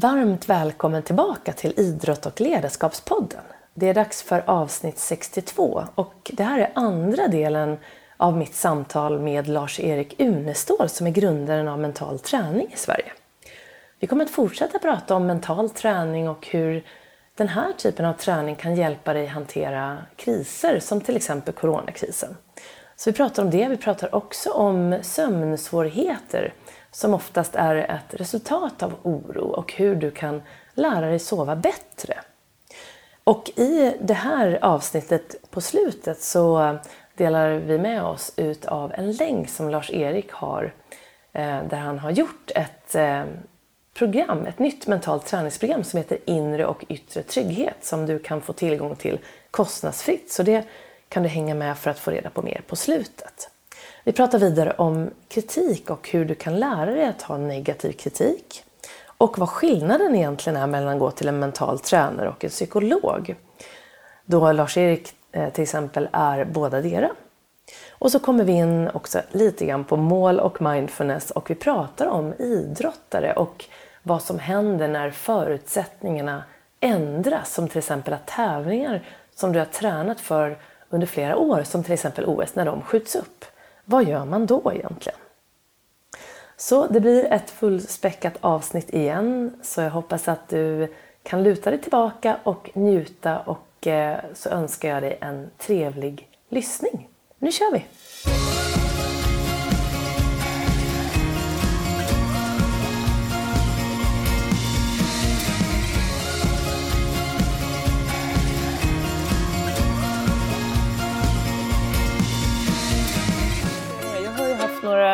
Varmt välkommen tillbaka till Idrott och ledarskapspodden. Det är dags för avsnitt 62 och det här är andra delen av mitt samtal med Lars-Erik Unestål som är grundaren av Mental Träning i Sverige. Vi kommer att fortsätta prata om mental träning och hur den här typen av träning kan hjälpa dig hantera kriser som till exempel coronakrisen. Så vi pratar om det. Vi pratar också om sömnsvårigheter som oftast är ett resultat av oro och hur du kan lära dig sova bättre. Och i det här avsnittet på slutet så delar vi med oss ut av en länk som Lars-Erik har eh, där han har gjort ett eh, program, ett nytt mentalt träningsprogram som heter Inre och yttre trygghet som du kan få tillgång till kostnadsfritt. Så det kan du hänga med för att få reda på mer på slutet. Vi pratar vidare om kritik och hur du kan lära dig att ha negativ kritik. Och vad skillnaden egentligen är mellan att gå till en mental tränare och en psykolog. Då Lars-Erik eh, till exempel är båda dera. Och så kommer vi in också lite grann på mål och mindfulness och vi pratar om idrottare och vad som händer när förutsättningarna ändras. Som till exempel att tävlingar som du har tränat för under flera år, som till exempel OS, när de skjuts upp. Vad gör man då egentligen? Så det blir ett fullspäckat avsnitt igen, så jag hoppas att du kan luta dig tillbaka och njuta och eh, så önskar jag dig en trevlig lyssning. Nu kör vi!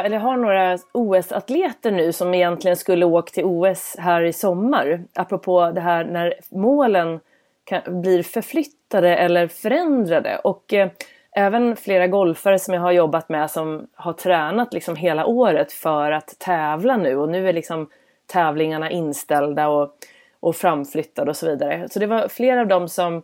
Eller har några OS-atleter nu som egentligen skulle åka till OS här i sommar. Apropå det här när målen kan, blir förflyttade eller förändrade. Och eh, även flera golfare som jag har jobbat med som har tränat liksom hela året för att tävla nu. Och nu är liksom tävlingarna inställda och, och framflyttade och så vidare. Så det var flera av dem som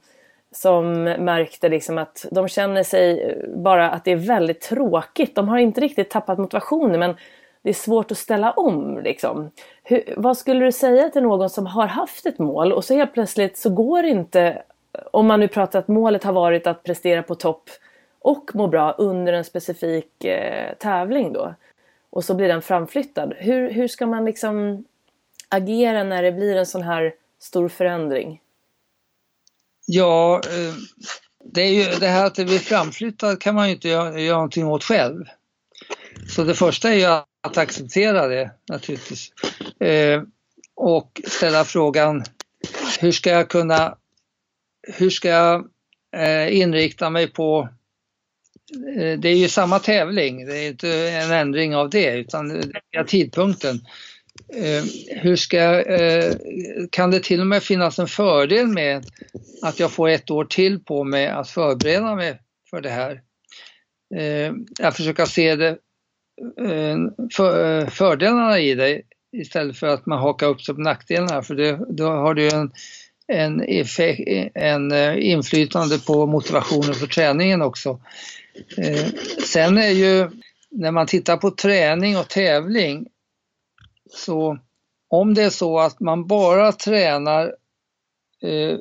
som märkte liksom att de känner sig eh, bara att det är väldigt tråkigt. De har inte riktigt tappat motivationen men det är svårt att ställa om. Liksom. Hur, vad skulle du säga till någon som har haft ett mål och så helt plötsligt så går det inte, om man nu pratar att målet har varit att prestera på topp och må bra under en specifik eh, tävling då och så blir den framflyttad. Hur, hur ska man liksom agera när det blir en sån här stor förändring? Ja, eh, det, är ju, det här att det blir framflyttat kan man ju inte göra, göra någonting åt själv. Så det första är ju att acceptera det naturligtvis. Eh, och ställa frågan, hur ska jag kunna, hur ska jag eh, inrikta mig på eh, det är ju samma tävling, det är inte en ändring av det utan det är tidpunkten. Eh, hur ska, eh, kan det till och med finnas en fördel med att jag får ett år till på mig att förbereda mig för det här? Eh, jag försöker se det, eh, för, eh, fördelarna i det istället för att man hakar upp sig på nackdelarna för det, då har du en, en, effekt, en eh, inflytande på motivationen för träningen också. Eh, sen är ju när man tittar på träning och tävling så om det är så att man bara tränar eh,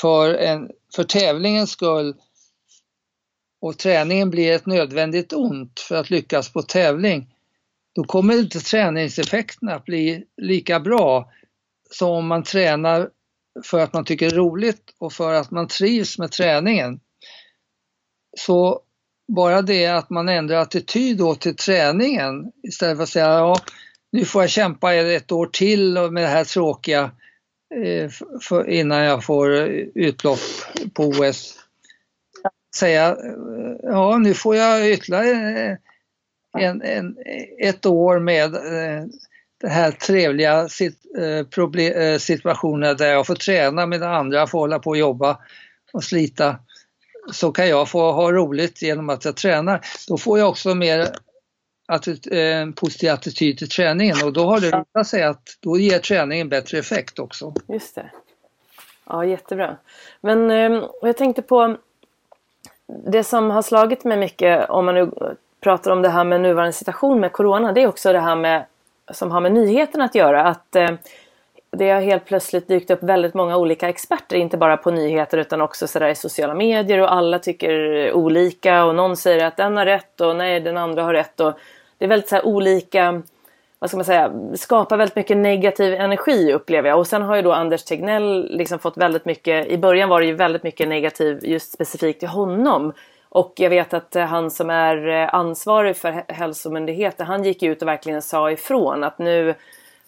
för, en, för tävlingens skull och träningen blir ett nödvändigt ont för att lyckas på tävling, då kommer inte träningseffekterna att bli lika bra som om man tränar för att man tycker det är roligt och för att man trivs med träningen. Så bara det att man ändrar attityd då till träningen istället för att säga ja, nu får jag kämpa ett år till med det här tråkiga eh, för, innan jag får eh, utlopp på OS. Säga, eh, ja nu får jag ytterligare en, en, ett år med den här trevliga situationen där jag får träna medan andra får hålla på och jobba och slita. Så kan jag få ha roligt genom att jag tränar. Då får jag också mer en positiv attityd till träningen och då har det visat sig att då ger träningen bättre effekt också. Just det. Ja, jättebra. Men ehm, jag tänkte på det som har slagit mig mycket om man nu pratar om det här med nuvarande situation med Corona. Det är också det här med som har med nyheten att göra. Att eh, det har helt plötsligt dykt upp väldigt många olika experter, inte bara på nyheter utan också sådär i sociala medier och alla tycker olika och någon säger att den har rätt och nej den andra har rätt och det är väldigt så olika vad ska man säga, skapar väldigt mycket negativ energi upplever jag. Och sen har ju då Anders Tegnell liksom fått väldigt mycket, i början var det ju väldigt mycket negativ just specifikt till honom. Och jag vet att eh, han som är eh, ansvarig för hälsomyndigheten, han gick ut och verkligen sa ifrån att nu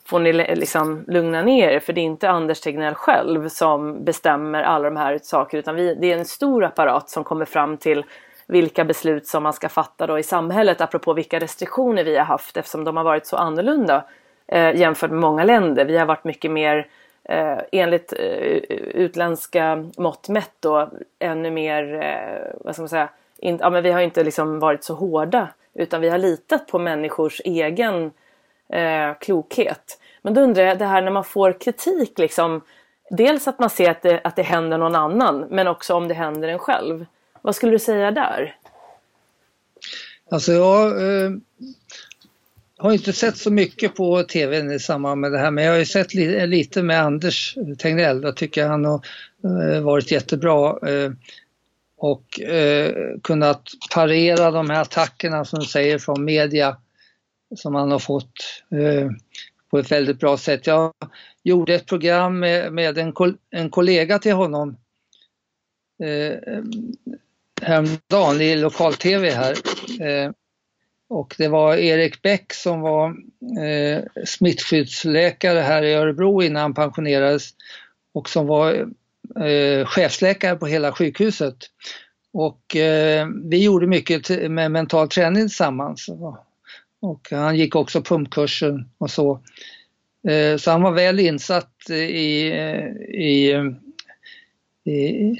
får ni liksom lugna ner er för det är inte Anders Tegnell själv som bestämmer alla de här sakerna utan vi, det är en stor apparat som kommer fram till vilka beslut som man ska fatta då i samhället apropå vilka restriktioner vi har haft eftersom de har varit så annorlunda eh, jämfört med många länder. Vi har varit mycket mer eh, enligt eh, utländska mått mätt då ännu mer, eh, vad ska man säga, in, ja, men vi har inte liksom varit så hårda utan vi har litat på människors egen eh, klokhet. Men då undrar jag det här när man får kritik liksom. Dels att man ser att det, att det händer någon annan men också om det händer en själv. Vad skulle du säga där? Alltså eh, jag eh, har inte sett så mycket på TV i samband med det här men jag har ju sett li lite med Anders Tegnell. Jag tycker han har eh, varit jättebra eh, och eh, kunnat parera de här attackerna som du säger från media som han har fått eh, på ett väldigt bra sätt. Jag gjorde ett program med, med en, kol en kollega till honom eh, häromdagen i lokal-tv här. Eh, och det var Erik Bäck som var eh, smittskyddsläkare här i Örebro innan han pensionerades och som var eh, chefsläkare på hela sjukhuset. Och eh, vi gjorde mycket med mental träning tillsammans. Och han gick också pumpkursen och så. Eh, så han var väl insatt i, eh, i, eh, i,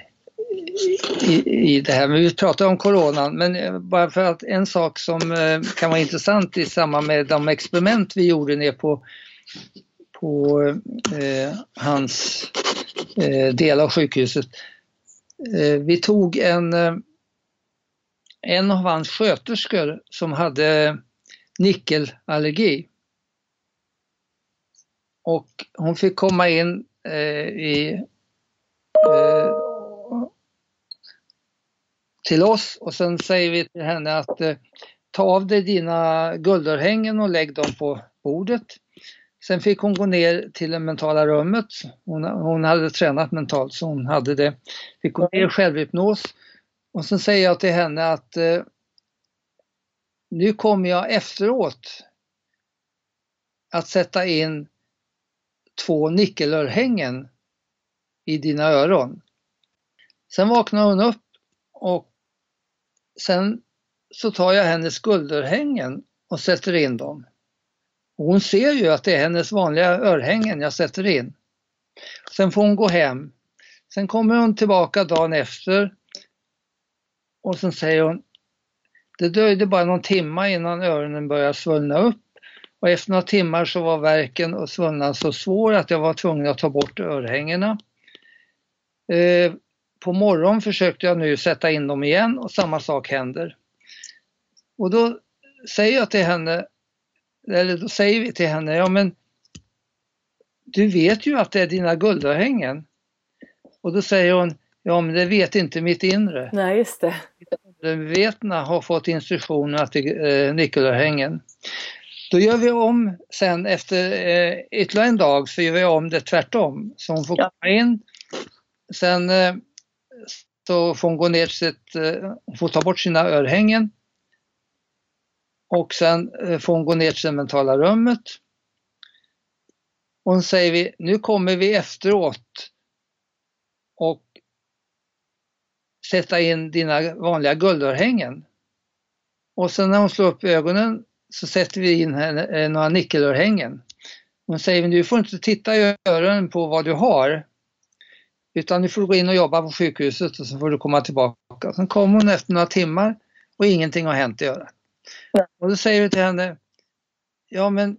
i, i det här. Men vi pratar om coronan, men eh, bara för att en sak som eh, kan vara intressant i samband med de experiment vi gjorde ner på, på eh, hans eh, del av sjukhuset. Eh, vi tog en, eh, en av hans sköterskor som hade nickelallergi. Och hon fick komma in eh, i, eh, till oss och sen säger vi till henne att eh, ta av dig dina guldörhängen och lägg dem på bordet. Sen fick hon gå ner till det mentala rummet. Hon, hon hade tränat mentalt så hon hade det. Fick gå ner i självhypnos. Och sen säger jag till henne att eh, nu kommer jag efteråt att sätta in två nickelörhängen i dina öron. Sen vaknar hon upp och sen så tar jag hennes guldörhängen och sätter in dem. Och hon ser ju att det är hennes vanliga örhängen jag sätter in. Sen får hon gå hem. Sen kommer hon tillbaka dagen efter och sen säger hon det dröjde bara någon timma innan öronen började svullna upp och efter några timmar så var verken och svullnaden så svår att jag var tvungen att ta bort örhängena. Eh, på morgonen försökte jag nu sätta in dem igen och samma sak händer. Och då säger jag till henne, eller då säger vi till henne, ja men du vet ju att det är dina guldörhängen. Och då säger hon, ja men det vet inte mitt inre. Nej, just det medvetna har fått instruktioner att det är eh, nyckelörhängen. Då gör vi om sen efter eh, ytterligare en dag så gör vi om det tvärtom. Så hon får komma in, sen eh, så får hon gå ner sitt, eh, hon får ta bort sina örhängen och sen eh, får hon gå ner till det mentala rummet. Och så säger vi, nu kommer vi efteråt och sätta in dina vanliga guldörhängen. Och sen när hon slår upp ögonen så sätter vi in henne, eh, några nickelörhängen. Hon säger, du får inte titta i öronen på vad du har. Utan du får gå in och jobba på sjukhuset och så får du komma tillbaka. Sen kommer hon efter några timmar och ingenting har hänt i örat. Och då säger du till henne, ja men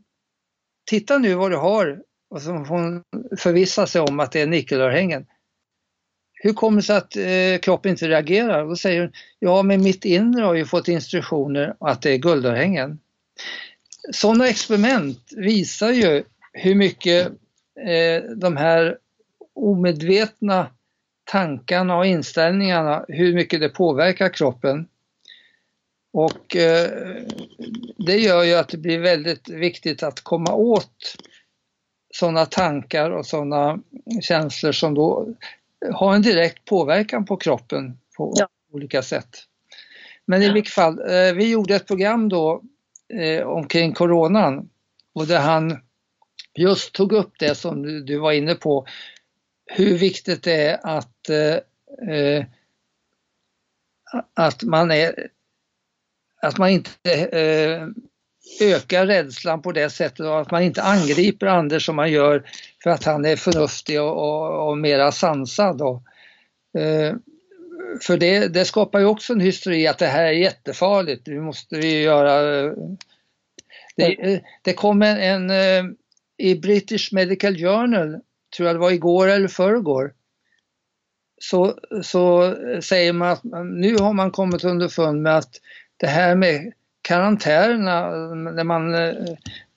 titta nu vad du har. Och så får hon förvissa sig om att det är nickelörhängen hur kommer det sig att eh, kroppen inte reagerar? då säger hon, ja men mitt inre har ju fått instruktioner att det är guldörhängen. Sådana experiment visar ju hur mycket eh, de här omedvetna tankarna och inställningarna, hur mycket det påverkar kroppen. Och eh, det gör ju att det blir väldigt viktigt att komma åt sådana tankar och sådana känslor som då har en direkt påverkan på kroppen på ja. olika sätt. Men i vilket fall, eh, vi gjorde ett program då eh, omkring coronan och där han just tog upp det som du, du var inne på, hur viktigt det är att, eh, eh, att man är att man inte eh, ökar rädslan på det sättet och att man inte angriper Anders som man gör för att han är förnuftig och, och, och mera sansad. Och, eh, för det, det, skapar ju också en hysteri att det här är jättefarligt, nu måste vi göra... Eh, det, eh, det kom en, en, eh, i British Medical Journal, tror jag det var igår eller förrgår, så, så säger man att nu har man kommit underfund med att det här med karantänerna, när man eh,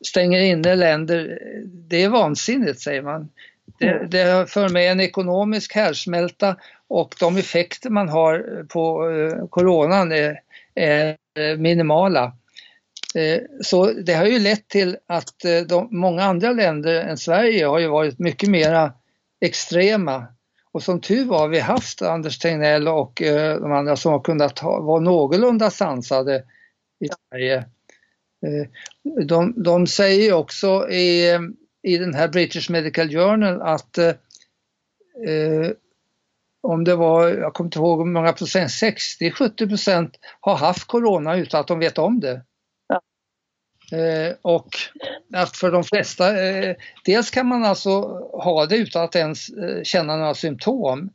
stänger inne länder, det är vansinnigt säger man. Det, mm. det för med en ekonomisk härdsmälta och de effekter man har på eh, coronan är, är minimala. Eh, så det har ju lett till att eh, de, många andra länder än Sverige har ju varit mycket mera extrema. Och som tur var har vi haft Anders Tegnell och eh, de andra som har kunnat vara någorlunda sansade i Sverige. De, de säger också i, i den här British Medical Journal att eh om det var, jag kommer inte ihåg hur många procent, 60-70 procent har haft corona utan att de vet om det. Eh, och att för de flesta, eh, dels kan man alltså ha det utan att ens eh, känna några symptom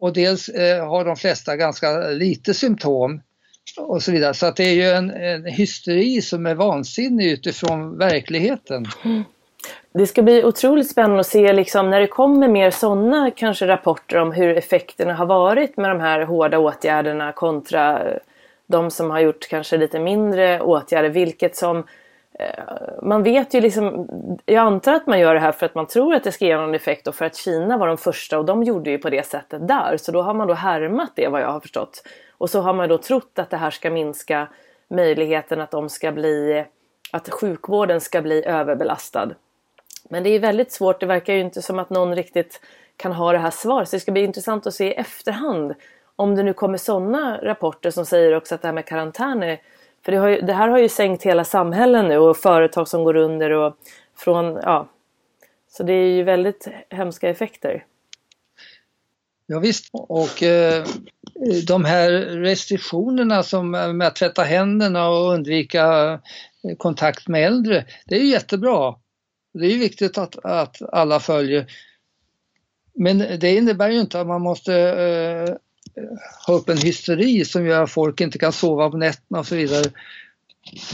och dels eh, har de flesta ganska lite symptom och så vidare. Så att det är ju en, en hysteri som är vansinnig utifrån verkligheten. Det ska bli otroligt spännande att se liksom, när det kommer mer sådana kanske rapporter om hur effekterna har varit med de här hårda åtgärderna kontra de som har gjort kanske lite mindre åtgärder. Vilket som eh, Eh, man vet ju liksom, jag antar att man gör det här för att man tror att det ska ge någon effekt och för att Kina var de första och de gjorde ju på det sättet där. Så då har man då härmat det vad jag har förstått. Och så har man då trott att det här ska minska möjligheten att de ska bli, att sjukvården ska bli överbelastad. Men det är väldigt svårt, det verkar ju inte som att någon riktigt kan ha det här svaret. Så det ska bli intressant att se i efterhand om det nu kommer sådana rapporter som säger också att det här med karantän är för det, ju, det, här har ju sänkt hela samhällen nu och företag som går under och från, ja. Så det är ju väldigt hemska effekter. Ja, visst. och eh, de här restriktionerna som eh, med att tvätta händerna och undvika eh, kontakt med äldre, det är jättebra. Det är viktigt att, att alla följer. Men det innebär ju inte att man måste eh, ha upp en hysteri som gör att folk inte kan sova på nätterna och så vidare.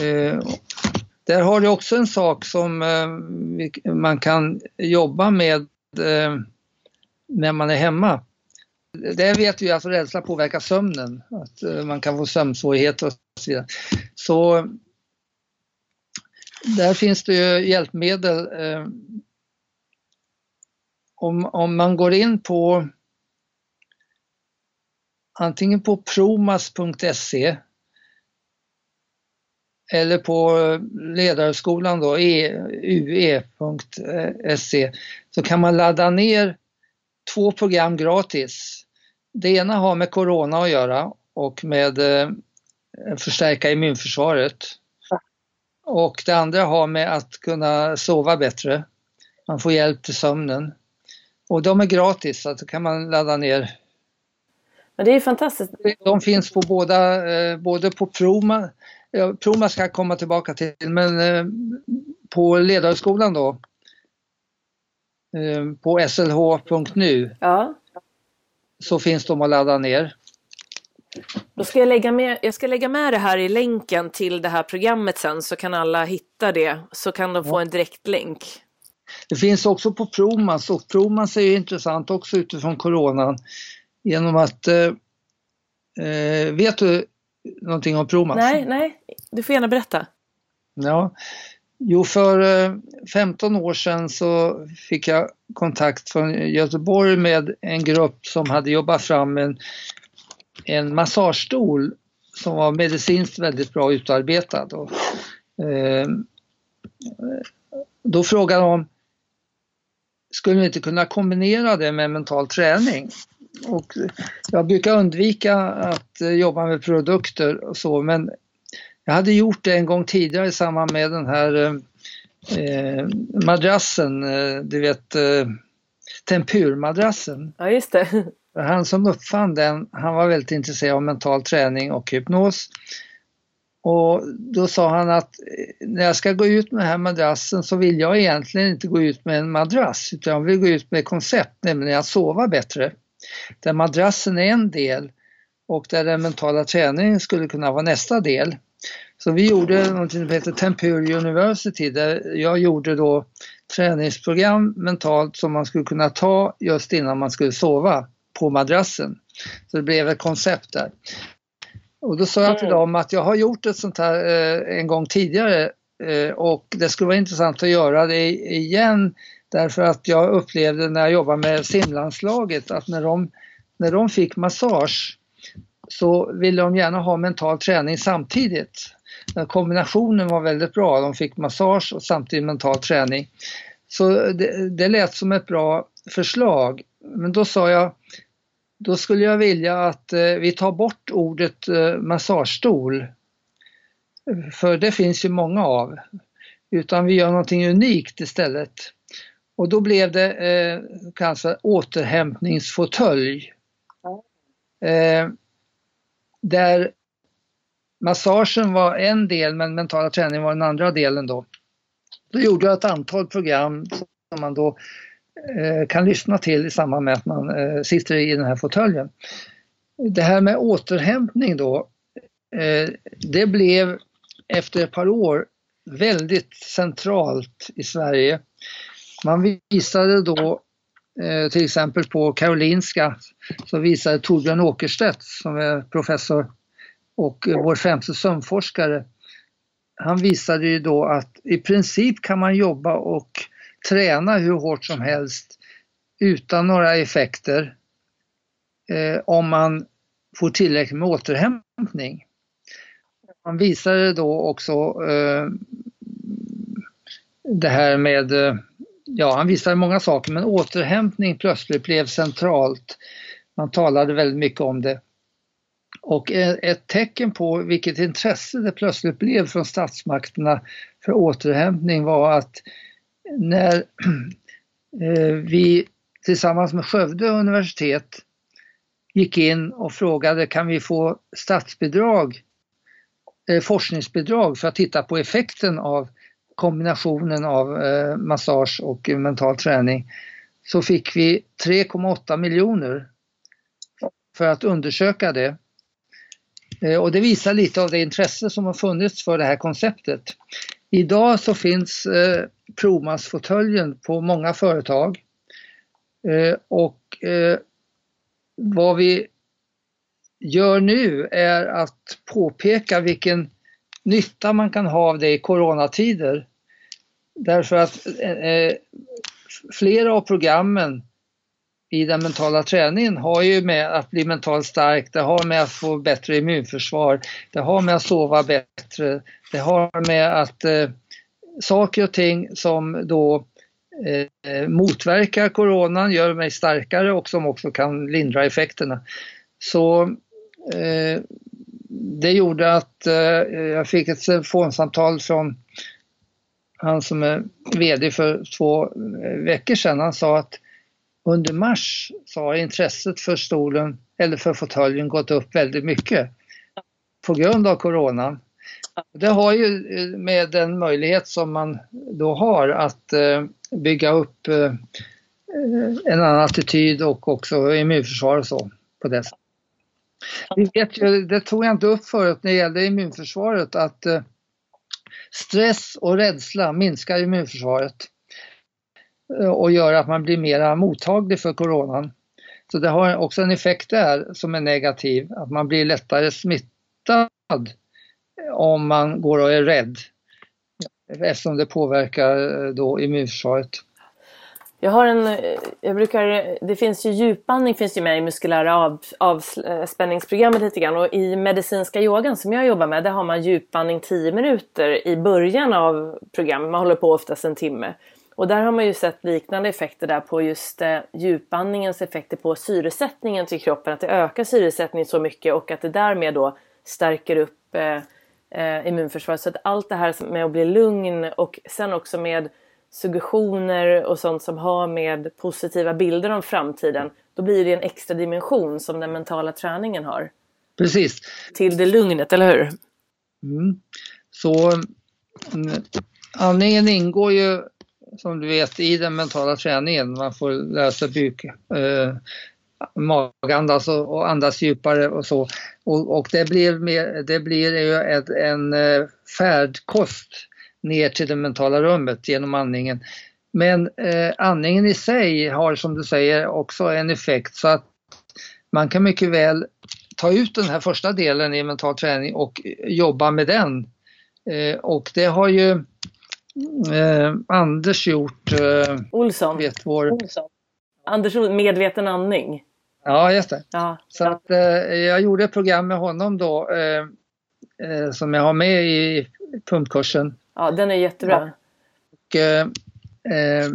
Eh, där har du också en sak som eh, man kan jobba med eh, när man är hemma. Det vet vi att rädsla påverkar sömnen, att eh, man kan få sömnsvårigheter och så vidare. Så där finns det ju hjälpmedel. Eh, om, om man går in på antingen på promas.se eller på ledarskolan då, ue.se, så kan man ladda ner två program gratis det ena har med Corona att göra och med eh, förstärka immunförsvaret. Och det andra har med att kunna sova bättre. Man får hjälp till sömnen. Och de är gratis, så att kan man ladda ner. Men det är fantastiskt. De finns på båda, eh, både på Proma, Proma ska jag komma tillbaka till, men eh, på Ledarskolan då, eh, på slh.nu. Ja så finns de att ladda ner. Då ska jag, lägga med, jag ska lägga med det här i länken till det här programmet sen så kan alla hitta det så kan de få en direktlänk. Det finns också på Promans och Promans är ju intressant också utifrån coronan genom att eh, eh Vet du någonting om Promans? Nej, nej, du får gärna berätta. Ja, Jo, för 15 år sedan så fick jag kontakt från Göteborg med en grupp som hade jobbat fram en, en massagestol som var medicinskt väldigt bra utarbetad. Och, eh, då frågade de, skulle vi inte kunna kombinera det med mental träning? Och jag brukar undvika att jobba med produkter och så men jag hade gjort det en gång tidigare i samband med den här eh, madrassen, eh, du vet eh, tempurmadrassen. Ja, just det. Han som uppfann den, han var väldigt intresserad av mental träning och hypnos. Och då sa han att eh, när jag ska gå ut med den här madrassen så vill jag egentligen inte gå ut med en madrass utan jag vill gå ut med koncept, nämligen att sova bättre. Där madrassen är en del och där den mentala träningen skulle kunna vara nästa del. Så vi gjorde något som heter Tempur University där jag gjorde då träningsprogram mentalt som man skulle kunna ta just innan man skulle sova på madrassen. Så det blev ett koncept där. Och då sa jag till dem att jag har gjort ett sånt här eh, en gång tidigare eh, och det skulle vara intressant att göra det igen därför att jag upplevde när jag jobbade med simlandslaget att när de, när de fick massage så ville de gärna ha mental träning samtidigt. Den Kombinationen var väldigt bra, de fick massage och samtidigt mental träning. Så det, det lät som ett bra förslag. Men då sa jag, då skulle jag vilja att eh, vi tar bort ordet eh, massagestol. För det finns ju många av. Utan vi gör någonting unikt istället. Och då blev det eh, kanske återhämtningsfåtölj. Eh, där massagen var en del men mentala träning var den andra delen då. Då gjorde jag ett antal program som man då eh, kan lyssna till i samband med att man eh, sitter i den här fåtöljen. Det här med återhämtning då, eh, det blev efter ett par år väldigt centralt i Sverige. Man visade då eh, till exempel på Karolinska så visade Torbjörn Åkerstedt som är professor och vår främste sömnforskare, han visade ju då att i princip kan man jobba och träna hur hårt som helst utan några effekter eh, om man får tillräckligt med återhämtning. Han visade då också eh, det här med, eh, ja han visade många saker men återhämtning plötsligt blev centralt. Man talade väldigt mycket om det. Och ett tecken på vilket intresse det plötsligt blev från statsmakterna för återhämtning var att när eh, vi tillsammans med Skövde universitet gick in och frågade kan vi få statsbidrag, eh, forskningsbidrag för att titta på effekten av kombinationen av eh, massage och mental träning så fick vi 3,8 miljoner för att undersöka det. Eh, och det visar lite av det intresse som har funnits för det här konceptet. Idag så finns eh, provmassfåtöljen på många företag. Eh, och eh, vad vi gör nu är att påpeka vilken nytta man kan ha av det i coronatider. Därför att eh, eh, flera av programmen i den mentala träningen har ju med att bli mentalt stark, det har med att få bättre immunförsvar, det har med att sova bättre, det har med att eh, saker och ting som då eh, motverkar coronan, gör mig starkare och som också kan lindra effekterna. Så eh, det gjorde att eh, jag fick ett telefonsamtal från han som är VD för två eh, veckor sedan. Han sa att under mars så har intresset för stolen eller för fåtöljen gått upp väldigt mycket på grund av coronan. Det har ju eh, med den möjlighet som man då har att eh, bygga upp eh, eh en annan attityd och också immunförsvar och så på det vi vet ju, det tog jag inte upp förut när det gällde immunförsvaret, att eh, stress och rädsla minskar immunförsvaret. Eh, och gör att man blir mer mottaglig för coronan. Så det har också en effekt där som är negativ, att man blir lättare smittad eh, om man går och är rädd. eftersom det påverkar då immunförsvaret. Jag har en, jag brukar, det finns ju djupandning finns ju med i muskulära av, avspänningsprogrammet lite grann och i medicinska yogan som jag jobbar med där har man djupandning 10 minuter i början av programmet. Man håller på oftast en timme. Och där har man ju sett liknande effekter där på just eh, djupandningens effekter på syresättningen till kroppen. Att det ökar syresättningen så mycket och att det därmed då stärker upp eh, eh, immunförsvaret. Så att allt det här med att bli lugn och sen också med suggestioner och sånt som har med positiva bilder om framtiden. Då blir det en extra dimension som den mentala träningen har. Precis. Till det lugnet, eller hur? Mm. Så mm, andningen ingår ju som du vet i den mentala träningen. Man får lära sig buk, eh, magandas och, och andas djupare och så. Och, och det blir, mer, det blir ju ett, en eh, färdkost ner till det mentala rummet genom andningen. Men eh, andningen i sig har som du säger också en effekt så att man kan mycket väl ta ut den här första delen i mental träning och jobba med den. Eh, och det har ju eh, Anders gjort. Eh, Olsson. Vet vår... Olsson. Anders Medveten andning. Ja, just det. Ja. Så att, eh, jag gjorde ett program med honom då eh, eh, som jag har med i pumpkursen. Ja, den är jättebra. Och, eh, eh,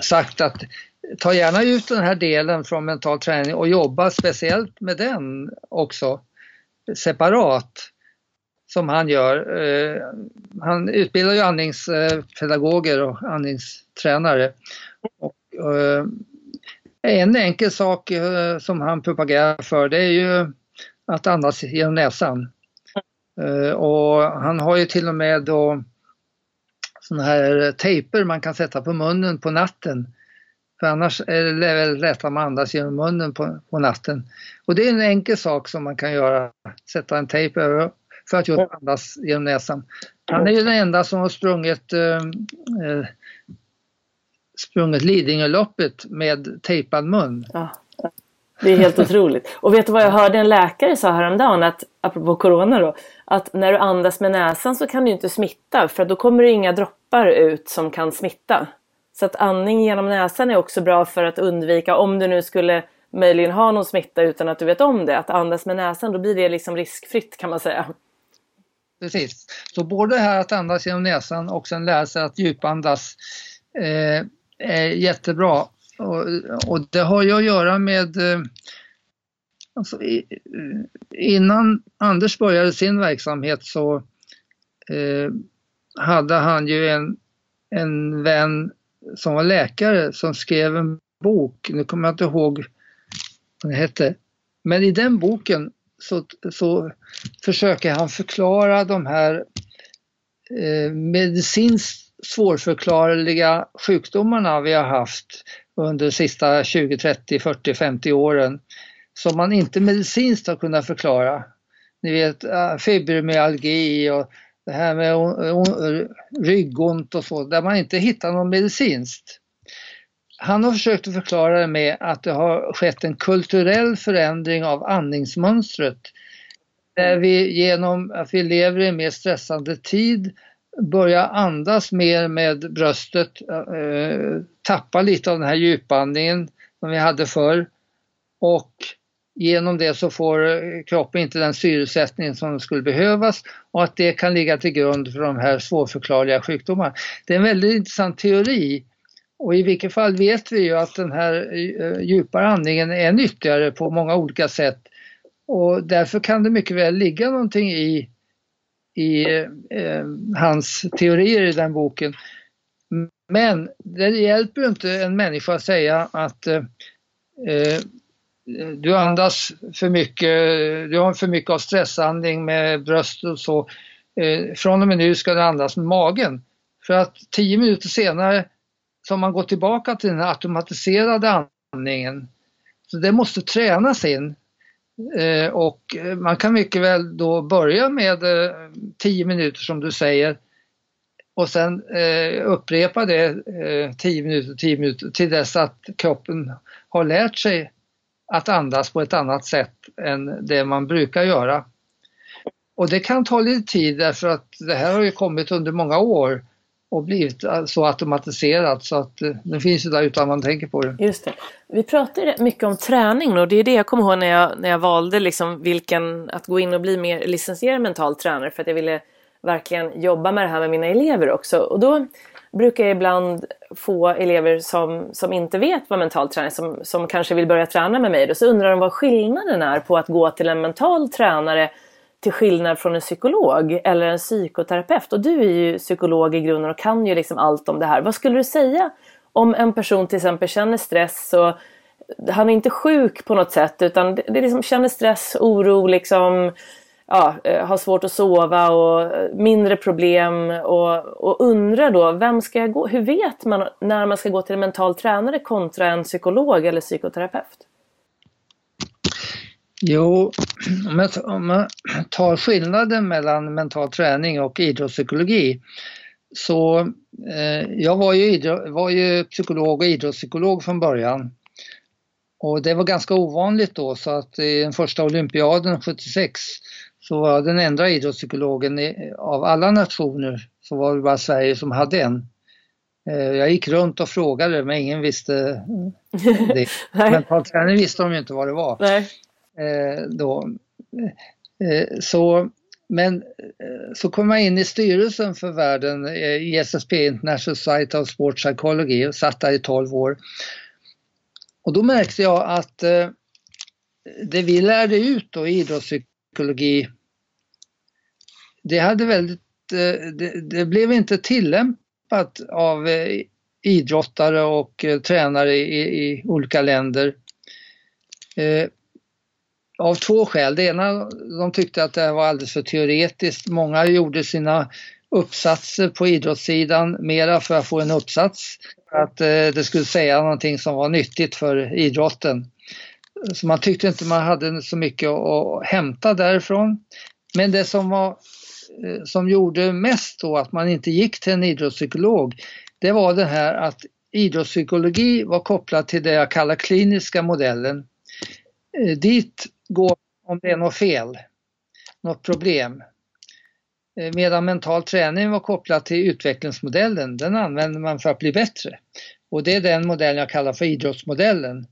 sagt att ta gärna ut den här delen från mental träning och jobba speciellt med den också separat som han gör. Eh, han utbildar ju andningspedagoger och andningstränare. Och, eh, en enkel sak eh, som han propagerar för det är ju att andas genom näsan. Eh, och han har ju till och med då sådana här tejper man kan sätta på munnen på natten. För annars är det väldigt lätt att man andas genom munnen på, på, natten. Och det är en enkel sak som man kan göra, sätta en tejp över för att just andas genom näsan. Han är ju den enda som har sprungit, eh, eh sprungit Lidingöloppet med tejpad mun. Ja. Det är helt otroligt. Och vet du vad jag hörde en läkare sa häromdagen, att, apropå corona då, att när du andas med näsan så kan du inte smitta för då kommer det inga droppar ut som kan smitta. Så att andning genom näsan är också bra för att undvika, om du nu skulle möjligen ha någon smitta utan att du vet om det, att andas med näsan, då blir det liksom riskfritt kan man säga. Precis, så både här att andas genom näsan och sen lära sig att djupandas eh, är jättebra. Och, och, det har ju att göra med eh, alltså, innan Anders började sin verksamhet så eh, hade han ju en, en vän som var läkare som skrev en bok, nu kommer jag inte ihåg vad den hette, men i den boken så, så försöker han förklara de här eh, medicinskt svårförklarliga sjukdomarna vi har haft under de sista 20, 30, 40, 50 åren som man inte medicinskt har kunnat förklara. Ni vet äh, fibromyalgi och det här med ryggont och så, där man inte hittar något medicinskt. Han har försökt att förklara det med att det har skett en kulturell förändring av andningsmönstret. Där vi genom att vi lever i en mer stressande tid börja andas mer med bröstet, eh, tappa lite av den här djupandningen som vi hade förr. Och genom det så får kroppen inte den syresättning som skulle behövas och att det kan ligga till grund för de här svårförklarliga sjukdomarna. Det är en väldigt intressant teori. Och i vilket fall vet vi ju att den här eh, djupare andningen är nyttigare på många olika sätt. Och därför kan det mycket väl ligga någonting i, i eh, hans teorier i den boken. Men det hjälper inte en människa att säga att eh, eh du andas för mycket, du har för mycket av stressandning med bröst och så. Eh, från och med nu ska du andas med magen. För att tio minuter senare så har man gått tillbaka till den automatiserade andningen. Så det måste tränas in. Eh, och man kan mycket väl då börja med eh, tio minuter som du säger och sen eh, upprepa det eh, 10 minuter, 10 minuter till dess att kroppen har lärt sig att andas på ett annat sätt än det man brukar göra. och det kan ta lite tid därför att det här har ju kommit under många år och blivit eh, så automatiserat så att eh, det finns ju där utan man tänker på det. Just det. Vi pratade mycket om träning och det är det jag kommer ihåg när jag, när jag valde liksom vilken, att gå in och bli mer licensierad mental tränare för att jag ville verkligen jobba med det här med mina elever också. Och då brukar jag ibland få elever som, som inte vet vad mental träning som, som kanske vill börja träna med mig. Då, så undrar de vad skillnaden är på att gå till en mental tränare till skillnad från en psykolog eller en psykoterapeut. Och du är ju psykolog i grunden och kan ju liksom allt om det här. Vad skulle du säga om en person till exempel känner stress och han är inte sjuk på något sätt utan det liksom känner stress, oro, liksom, ja, eh, har svårt att sova och eh, mindre problem och, och undrar då vem ska jag gå? Hur vet man när man ska gå till en mental tränare kontra en psykolog eller psykoterapeut? Jo, om man tar skillnaden mellan mental träning och idrottspsykologi så eh, jag var ju, var ju psykolog och idrottspsykolog från början. Och det var ganska ovanligt då så att i den första olympiaden 76 så var den enda idrottspsykologen av alla nationer så var det bara Sverige som hade en. Eh, jag gick runt och frågade men ingen visste det. Mental träning visste de ju inte vad det var. Nej. Eh, då. Eh, så, men eh, så kom jag in i styrelsen för världen eh, i SSP, International Society of Sport Psychology, och satt där i 12 år. Och då märkte jag att eh, det vi lärde ut då i idrottspsykologi, det hade väldigt, eh, det, det blev inte tillämpat av idrottare och tränare i, i olika länder av två skäl. Det ena, de tyckte att det var alldeles för teoretiskt. Många gjorde sina uppsatser på idrottssidan mera för att få en uppsats, för att eh, det skulle säga någonting som var nyttigt för idrotten. Så man tyckte inte man hade så mycket att hämta därifrån. Men det som, var, eh, som gjorde mest då att man inte gick till en idrottspsykolog, det var det här att idrottspsykologi var kopplat till det jag kallar kliniska modellen. Eh, dit gå om det är något fel, något problem. Eh, medan mental träning var kopplad till utvecklingsmodellen, den använder man för att bli bättre. Och det är den modell jag kallar för idrottsmodellen.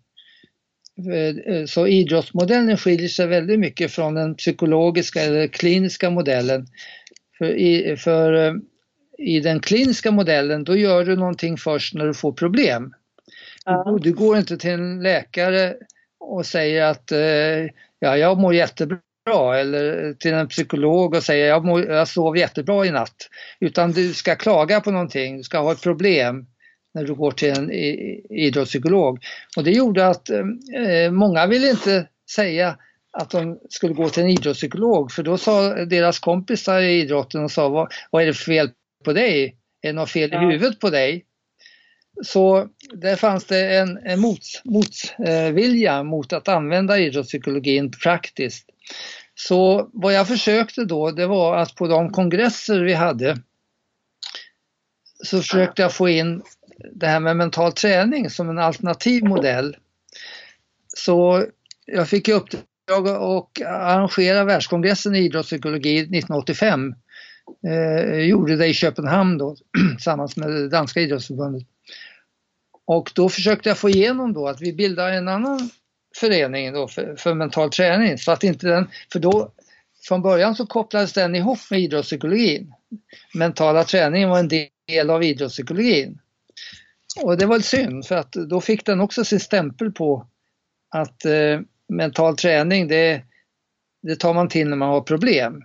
Eh, eh, så idrottsmodellen skiljer sig väldigt mycket från den psykologiska eller kliniska modellen. För i, för i den kliniska modellen då gör du någonting först när du får problem. Ja. Du går inte till en läkare och säger att eh, ja, jag mår jättebra eller till en psykolog och säger jag, mår, jag sov jättebra i natt. Utan du ska klaga på någonting, du ska ha ett problem när du går till en idrottspsykolog. Och det gjorde att eh, många ville inte säga att de skulle gå till en idrottspsykolog för då sa deras kompisar i idrotten och sa vad, vad är det för fel på dig? Är det något fel i huvudet på dig? Så där fanns det en, en motvilja motvilja eh, mot att använda idrottspsykologin praktiskt. Så vad jag försökte då det var att på de kongresser vi hade så försökte jag få in det här med mental träning som en alternativ modell. Så jag fick i uppdrag att arrangera världskongressen i idrottspsykologi 1985. Eh, gjorde det i Köpenhamn då tillsammans med det danska idrottsförbundet. Och då försökte jag få igenom då att vi bildar en annan förening då för, för mental träning så att inte den, för då från början så kopplades den ihop med idrottspsykologin. Mentala träningen var en del av idrottspsykologin. Och det var synd för att då fick den också sin stämpel på att eh, mental träning det, det tar man till när man har problem.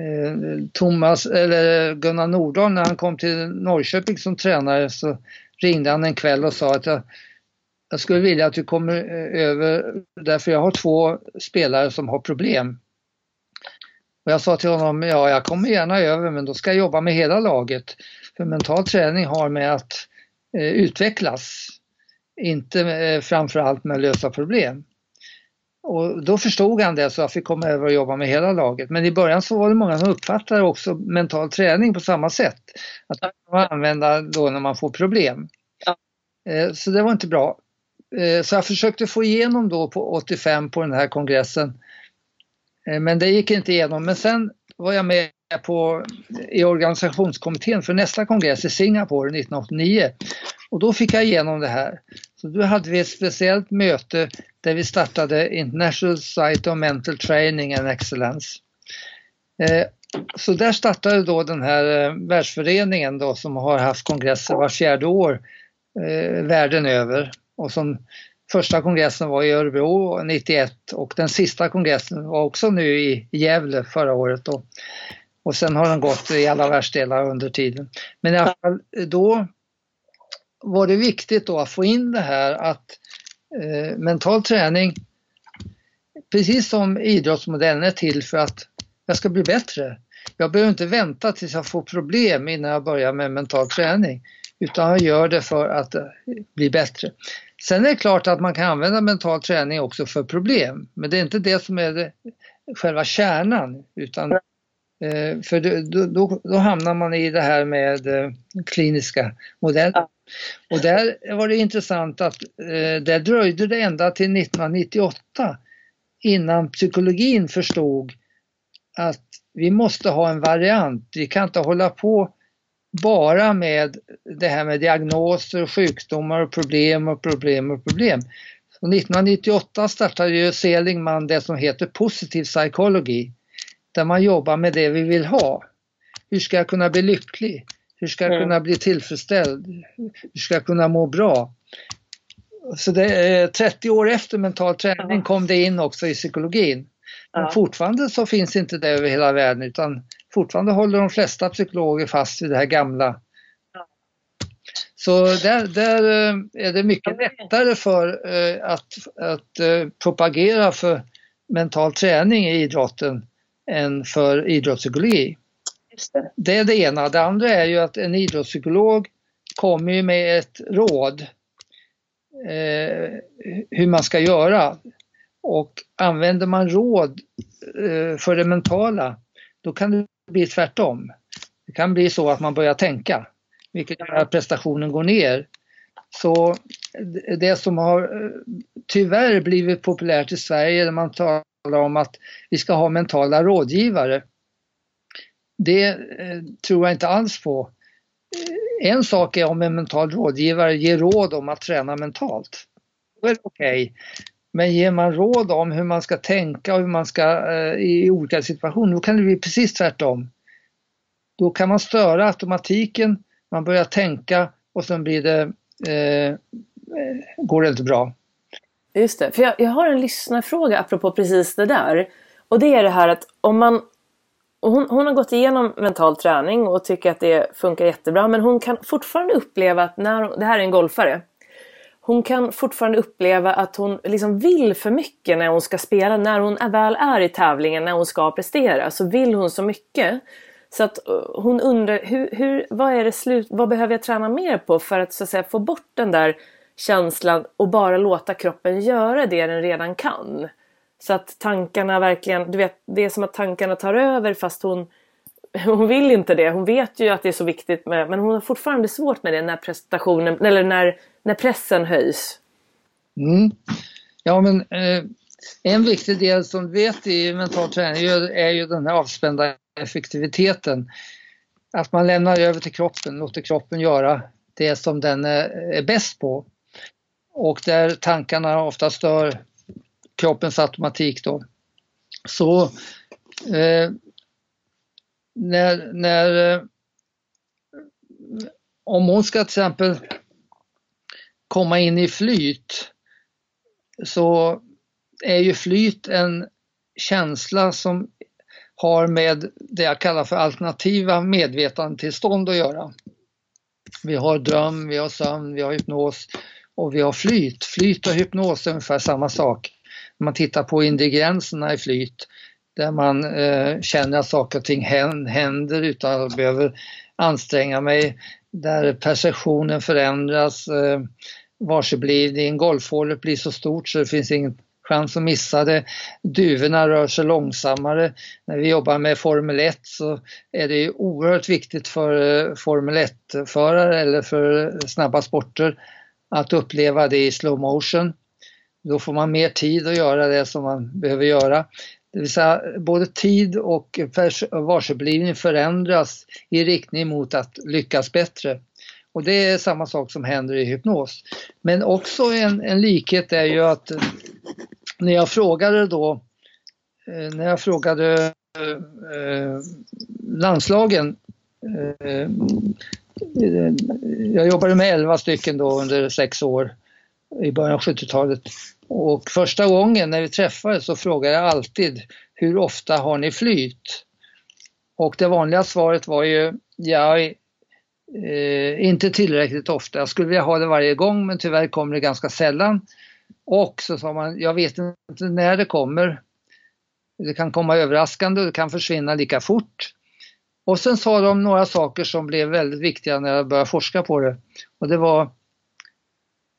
Eh, Thomas, eller Gunnar Nordahl när han kom till Norrköping som tränare så ringde han en kväll och sa att jag, jag skulle vilja att du kommer eh, över därför jag har två spelare som har problem. Och jag sa till honom, ja jag kommer gärna över men då ska jag jobba med hela laget. För mental träning har med att eh, utvecklas, inte eh, framförallt med att lösa problem. Och då förstod han det så jag fick komma över och jobba med hela laget. Men i början så var det många som uppfattade också mental träning på samma sätt. Att man använda då när man får problem. Ja. Eh, så det var inte bra. Eh, så jag försökte få igenom då på 85 på den här kongressen Eh, men det gick inte igenom. Men sen var jag med på, i organisationskommittén för nästa kongress i Singapore 1989. Och då fick jag igenom det här. Så då hade vi ett speciellt möte där vi startade International Society of Mental Training and Excellence. Eh, så där startade då den här eh, världsföreningen då som har haft kongresser var fjärde år eh, världen över och som första kongressen var i Örebro 91 och den sista kongressen var också nu i Gävle förra året då. Och sen har den gått i alla världsdelar under tiden. Men i alla fall då var det viktigt då att få in det här att eh, mental träning, precis som idrottsmodellen är till för att jag ska bli bättre. Jag behöver inte vänta tills jag får problem innan jag börjar med mental träning, utan jag gör det för att eh, bli bättre. Sen är det klart att man kan använda mental träning också för problem, men det är inte det som är det, själva kärnan, utan eh, för då, då, då, hamnar man i det här med eh, kliniska modeller. Och där var det intressant att eh, där dröjde det ända till 1998 innan psykologin förstod att vi måste ha en variant. Vi kan inte hålla på bara med det här med diagnoser, sjukdomar och problem och problem och problem. Så 1998 startade ju Seligman det som heter positiv psychology, där man jobbar med det vi vill ha. Hur ska jag kunna bli lycklig? Hur ska jag mm. kunna bli tillfredsställd? Hur ska jag kunna må bra? Så det är 30 år efter mental träning kom det in också i psykologin. Men fortfarande så finns inte det över hela världen utan fortfarande håller de flesta psykologer fast vid det här gamla. Så där, där eh, är det mycket lättare för eh, att, att eh, propagera för mental träning i idrotten än för idrottspsykologi. Det. det. är det ena. Det andra är ju att en idrottspsykolog kommer ju med ett råd eh, hur man ska göra. Och använder man råd eh, för det mentala, då kan det bli tvärtom. Det kan bli så att man börjar tänka, vilket gör att prestationen går ner. Så det som har eh, tyvärr blivit populärt i Sverige när man talar om att vi ska ha mentala rådgivare, det eh, tror jag inte alls på. Eh, en sak är om en mental rådgivare ger råd om att träna mentalt. Då är det okej. Okay. Men ger man råd om hur man ska tänka och hur man ska eh, i olika situationer, då kan det bli precis tvärtom. Då kan man störa automatiken, man börjar tänka och sen blir det, eh, går det inte bra. Just det, för jag, jag har en lyssnarfråga apropå precis det där. Och det är det här att om man hon, hon, har gått igenom mental träning och tycker att det funkar jättebra men hon kan fortfarande uppleva att när, det här är en golfare, hon kan fortfarande uppleva att hon liksom vill för mycket när hon ska spela. När hon väl är i tävlingen, när hon ska prestera, så vill hon så mycket. Så att eh, hon undrar, hur, hur, vad, är det slut, vad behöver jag träna mer på för att, så att säga, få bort den där känslan och bara låta kroppen göra det den redan kan. Så att tankarna verkligen, du vet, det är som att tankarna tar över fast hon, hon vill inte det. Hon vet ju att det är så viktigt med, men hon har fortfarande svårt med det när prestationen, eller när när pressen höjs? Mm. Ja men eh, en viktig del som du vet i mental träning är ju den här avspända effektiviteten. Att man lämnar över till kroppen, låter kroppen göra det som den är bäst på. Och där tankarna ofta stör kroppens automatik då. Så eh, när, när eh, om hon ska till exempel komma in i flyt så är ju flyt en känsla som har med det jag kallar för alternativa medvetandetillstånd att göra. Vi har dröm, vi har sömn, vi har hypnos och vi har flyt. Flyt och hypnos är ungefär samma sak. Man tittar på ingredienserna i flyt där man eh, känner att saker och ting händer utan att behöver anstränga mig, där perceptionen förändras, eh, varseblivning, golfhålet blir så stort så det finns ingen chans att missa det. Duvorna rör sig långsammare. När vi jobbar med Formel 1 så är det ju oerhört viktigt för eh, Formel 1-förare eller för snabba sporter att uppleva det i slow motion. Då får man mer tid att göra det som man behöver göra. Det vill säga både tid och varseblivning förändras i riktning mot att lyckas bättre. Och det är samma sak som händer i hypnos. Men också en, en likhet är ju att eh, när jag frågade då, eh, när jag frågade eh, landslagen eh, eh jag jobbade med 11 stycken då under sex år i början av 70-talet. Och första gången när vi träffades så frågade jag alltid hur ofta har ni flyt? Och det vanliga svaret var ju ja, eh, inte tillräckligt ofta. Jag skulle vilja ha det varje gång men tyvärr kommer det ganska sällan. Och så sa man, jag vet inte när det kommer. Det kan komma överraskande och det kan försvinna lika fort. Och sen sa de några saker som blev väldigt viktiga när jag började forska på det. Och det var,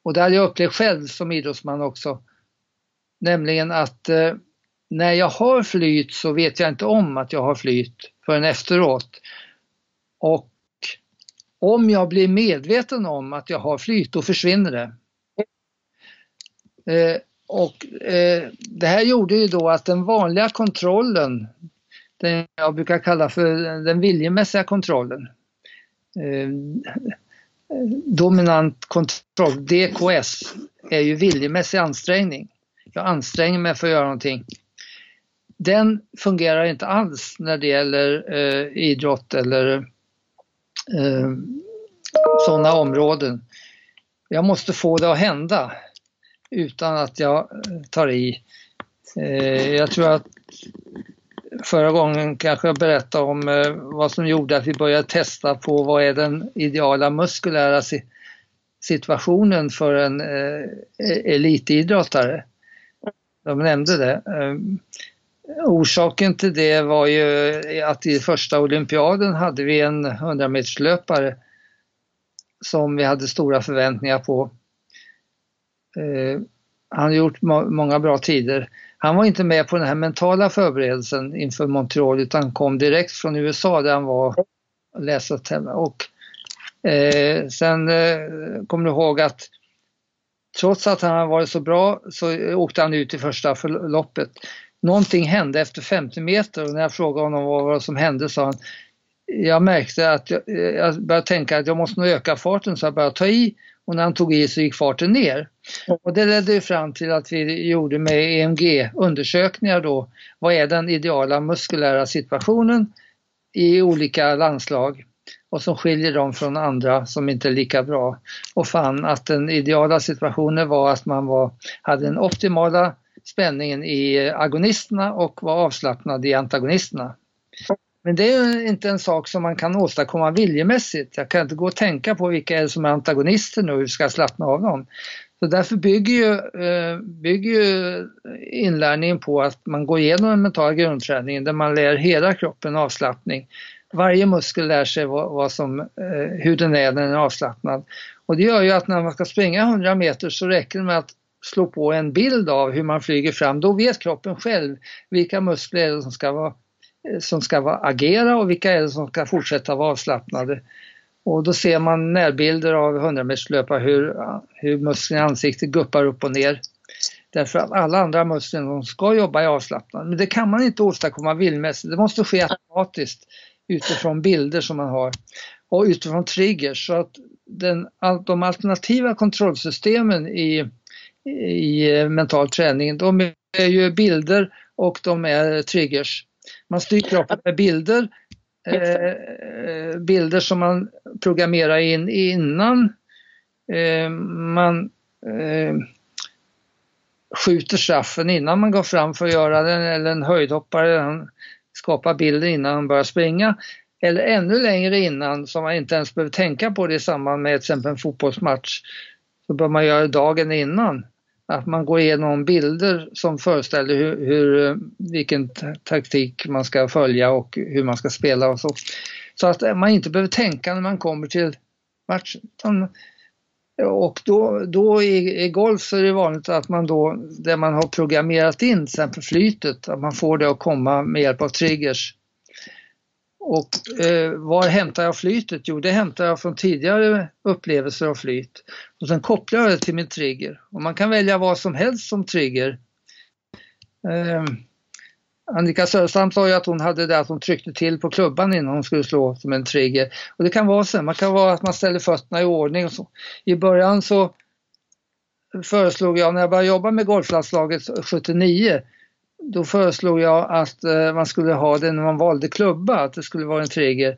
och det hade jag upplevt själv som idrottsman också, nämligen att eh, när jag har flyt så vet jag inte om att jag har flyt förrän efteråt. Och om jag blir medveten om att jag har flyt, då försvinner det. Eh, och eh, det här gjorde ju då att den vanliga kontrollen, den jag brukar kalla för den viljemässiga kontrollen, eh, dominant kontroll, DKS, är ju viljemässig ansträngning. Jag anstränger mig för att göra någonting. Den fungerar inte alls när det gäller eh, idrott eller eh, sådana områden. Jag måste få det att hända utan att jag eh, tar i. Eh, jag tror att förra gången kanske jag berättade om eh, vad som gjorde att vi började testa på vad är den ideala muskulära situationen för en eh, e-, elitidrottare. De nämnde det. Ehm, orsaken till det var ju att i första olympiaden hade vi en 100 meterslöpare som vi hade stora förväntningar på. Ehm, han har gjort många bra tider han var inte med på den här mentala förberedelsen inför Montreal utan kom direkt från USA där han var och läste och eh, sen eh, kommer du ihåg att trots att han varit så bra så åkte han ut i första förloppet. Någonting hände efter 50 meter och när jag frågade honom vad var som hände sa han jag märkte att jag, eh, jag började tänka att jag måste nog öka farten så jag började ta i och när han tog i så gick farten ner. Och det ledde fram till att vi gjorde med EMG undersökningar då, vad är den ideala muskulära situationen i olika landslag? Och som skiljer dem från andra som inte är lika bra. Och fann att den ideala situationen var att man var, hade den optimala spänningen i agonisterna och var avslappnad i antagonisterna. Men det är inte en sak som man kan åstadkomma viljemässigt. Jag kan inte gå och tänka på vilka är som är antagonister nu och hur ska jag slappna av dem. Så därför bygger ju, eh, bygger ju inlärningen på att man går igenom en mental grundträning där man lär hela kroppen avslappning. Varje muskel lär sig vad, vad som, eh, hur den är när den är avslappnad. Och det gör ju att när man ska springa 100 meter så räcker det med att slå på en bild av hur man flyger fram. Då vet kroppen själv vilka muskler som ska vara Eh, som ska agera och vilka är det som ska fortsätta vara avslappnade. Och då ser man närbilder av 100 meterslöpare hur, hur musklerna i ansiktet guppar upp och ner. Därför att alla andra muskler de ska jobba i avslappnad. Men det kan man inte åstadkomma vildmässigt, det måste ske automatiskt utifrån bilder som man har och utifrån triggers. Så att den, de alternativa kontrollsystemen i, i mental träning, de är ju bilder och de är triggers. Man styr kroppen med bilder, eh, bilder som man programmerar in innan eh, man eh, skjuter straffen, innan man går fram för att göra den, eller en höjdhoppare, han skapar bilder innan han börjar springa. Eller ännu längre innan, som man inte ens behöver tänka på det i samband med till exempel en fotbollsmatch, så bör man göra det dagen innan att man går igenom bilder som föreställer hur, hur, eh, vilken taktik man ska följa och hur man ska spela och så. Så att eh, man inte behöver tänka när man kommer till matchen. Och då, då i, i, golf så är det vanligt att man då, där man har programmerat in till exempel flytet, att man får det att komma med hjälp av triggers. Och eh, var hämtar jag flytet? Jo, det hämtar jag från tidigare upplevelser av flyt. Och sen kopplar jag det till min trigger. Och man kan välja vad som helst som trigger. Eh, Annika Söderstam sa ju att hon hade det att hon tryckte till på klubban innan hon skulle slå som en trigger. Och det kan vara så, man kan vara att man ställer fötterna i ordning och så. I början så föreslog jag, när jag började jobba med golflandslaget 79, då föreslog jag att eh, man skulle ha det när man valde klubba, att det skulle vara en trigger.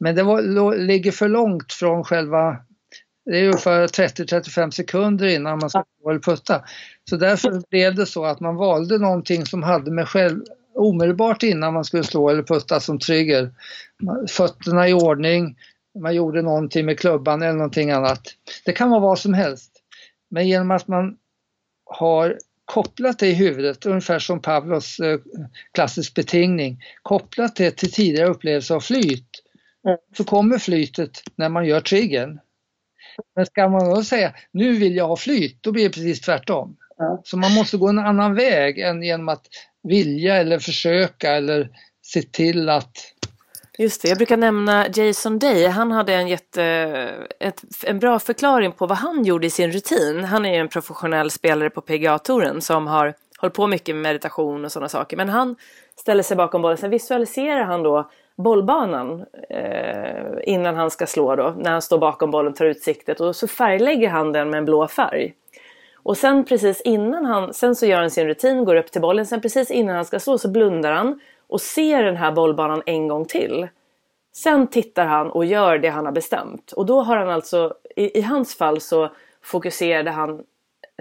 Men det var, ligger för långt från själva det är ungefär 30-35 sekunder innan man ska gå eller putta. Så därför blev det så att man valde någonting som hade med själv omedelbart innan man skulle slå eller putta som trigger. Fötterna i ordning, man gjorde någonting med klubban eller någonting annat. Det kan vara vad som helst. Men genom att man har kopplat det i huvudet, ungefär som Pavlos eh, klassisk betingning, kopplat det till tidigare upplevelser av flyt, mm. så kommer flytet när man gör triggern. Men ska man då säga nu vill jag ha flyt, då blir det precis tvärtom. Så man måste gå en annan väg än genom att vilja eller försöka eller se till att Just det, jag brukar nämna Jason Day. Han hade en, jätte, ett, en bra förklaring på vad han gjorde i sin rutin. Han är ju en professionell spelare på PGA-touren som har hållit på mycket med meditation och sådana saker. Men han ställer sig bakom bollen, sen visualiserar han då bollbanan eh, innan han ska slå då, när han står bakom bollen, tar ut siktet och så färglägger han den med en blå färg. Och sen precis innan han, sen så gör han sin rutin, går upp till bollen, sen precis innan han ska slå så blundar han och ser den här bollbanan en gång till. Sen tittar han och gör det han har bestämt och då har han alltså, i, i hans fall så fokuserade han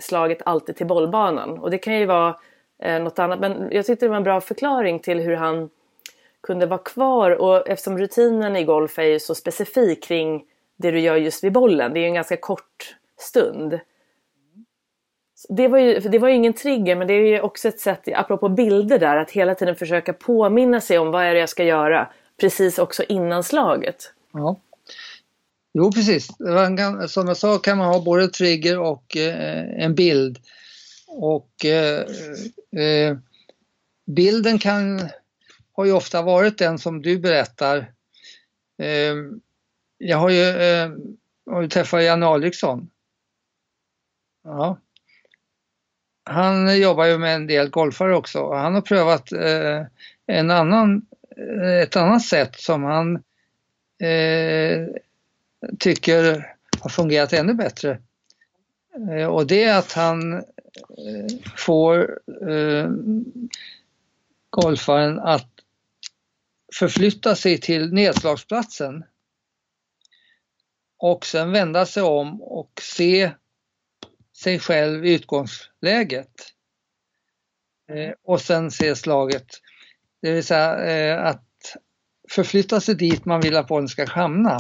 slaget alltid till bollbanan och det kan ju vara eh, något annat men jag tyckte det var en bra förklaring till hur han kunde vara kvar och eftersom rutinen i golf är ju så specifik kring det du gör just vid bollen, det är ju en ganska kort stund. Det var, ju, det var ju ingen trigger men det är ju också ett sätt, apropå bilder där, att hela tiden försöka påminna sig om vad är det jag ska göra precis också innan slaget. Ja. Jo precis, som jag sa kan man ha både trigger och eh, en bild. Och eh, eh, bilden kan har ju ofta varit den som du berättar. Eh, jag har ju, eh, har ju träffat Janne Alriksson. Ja. Han jobbar ju med en del golfare också och han har prövat eh, en annan, eh, ett annat sätt som han eh, tycker har fungerat ännu bättre. Eh, och det är att han får golfaren att förflytta sig till nedslagsplatsen och sen vända sig om och se sig själv i utgångsläget. Eh, och sen se slaget. Det vill säga eh, att förflytta sig dit man vill att bollen ska hamna.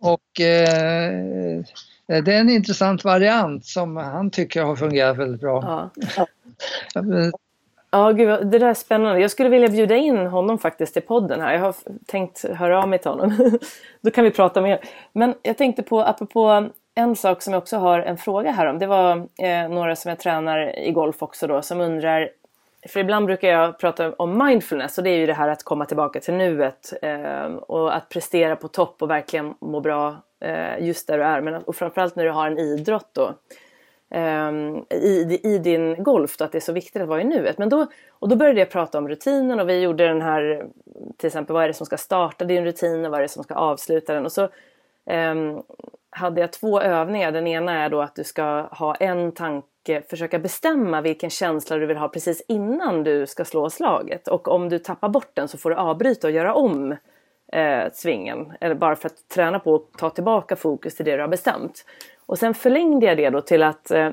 Och eh, det är en intressant variant som han tycker har fungerat väldigt bra. Ja. Ja, gud, det där är spännande. Jag skulle vilja bjuda in honom faktiskt till podden här. Jag har tänkt höra av mig till honom. Då kan vi prata mer. Men jag tänkte på, apropå en sak som jag också har en fråga här om. Det var eh, några som jag tränar i golf också då som undrar för ibland brukar jag prata om mindfulness och det är ju det här att komma tillbaka till nuet eh, och att prestera på topp och verkligen må bra eh, just där du är. Men, och framförallt när du har en idrott då eh, i, i, din golf då, att det är så viktigt att vara i nuet. Men då, och då började jag prata om rutinen och vi gjorde den här, till exempel vad är det som ska starta din rutin och vad är det som ska avsluta den. Och så um, hade jag två övningar. Den ena är då att du ska ha en tanke, försöka bestämma vilken känsla du vill ha precis innan du ska slå slaget. Och om du tappar bort den så får du avbryta och göra om eh, svingen. Eller bara för att träna på att ta tillbaka fokus till det du har bestämt. Och sen förlängde jag det då till att, eh,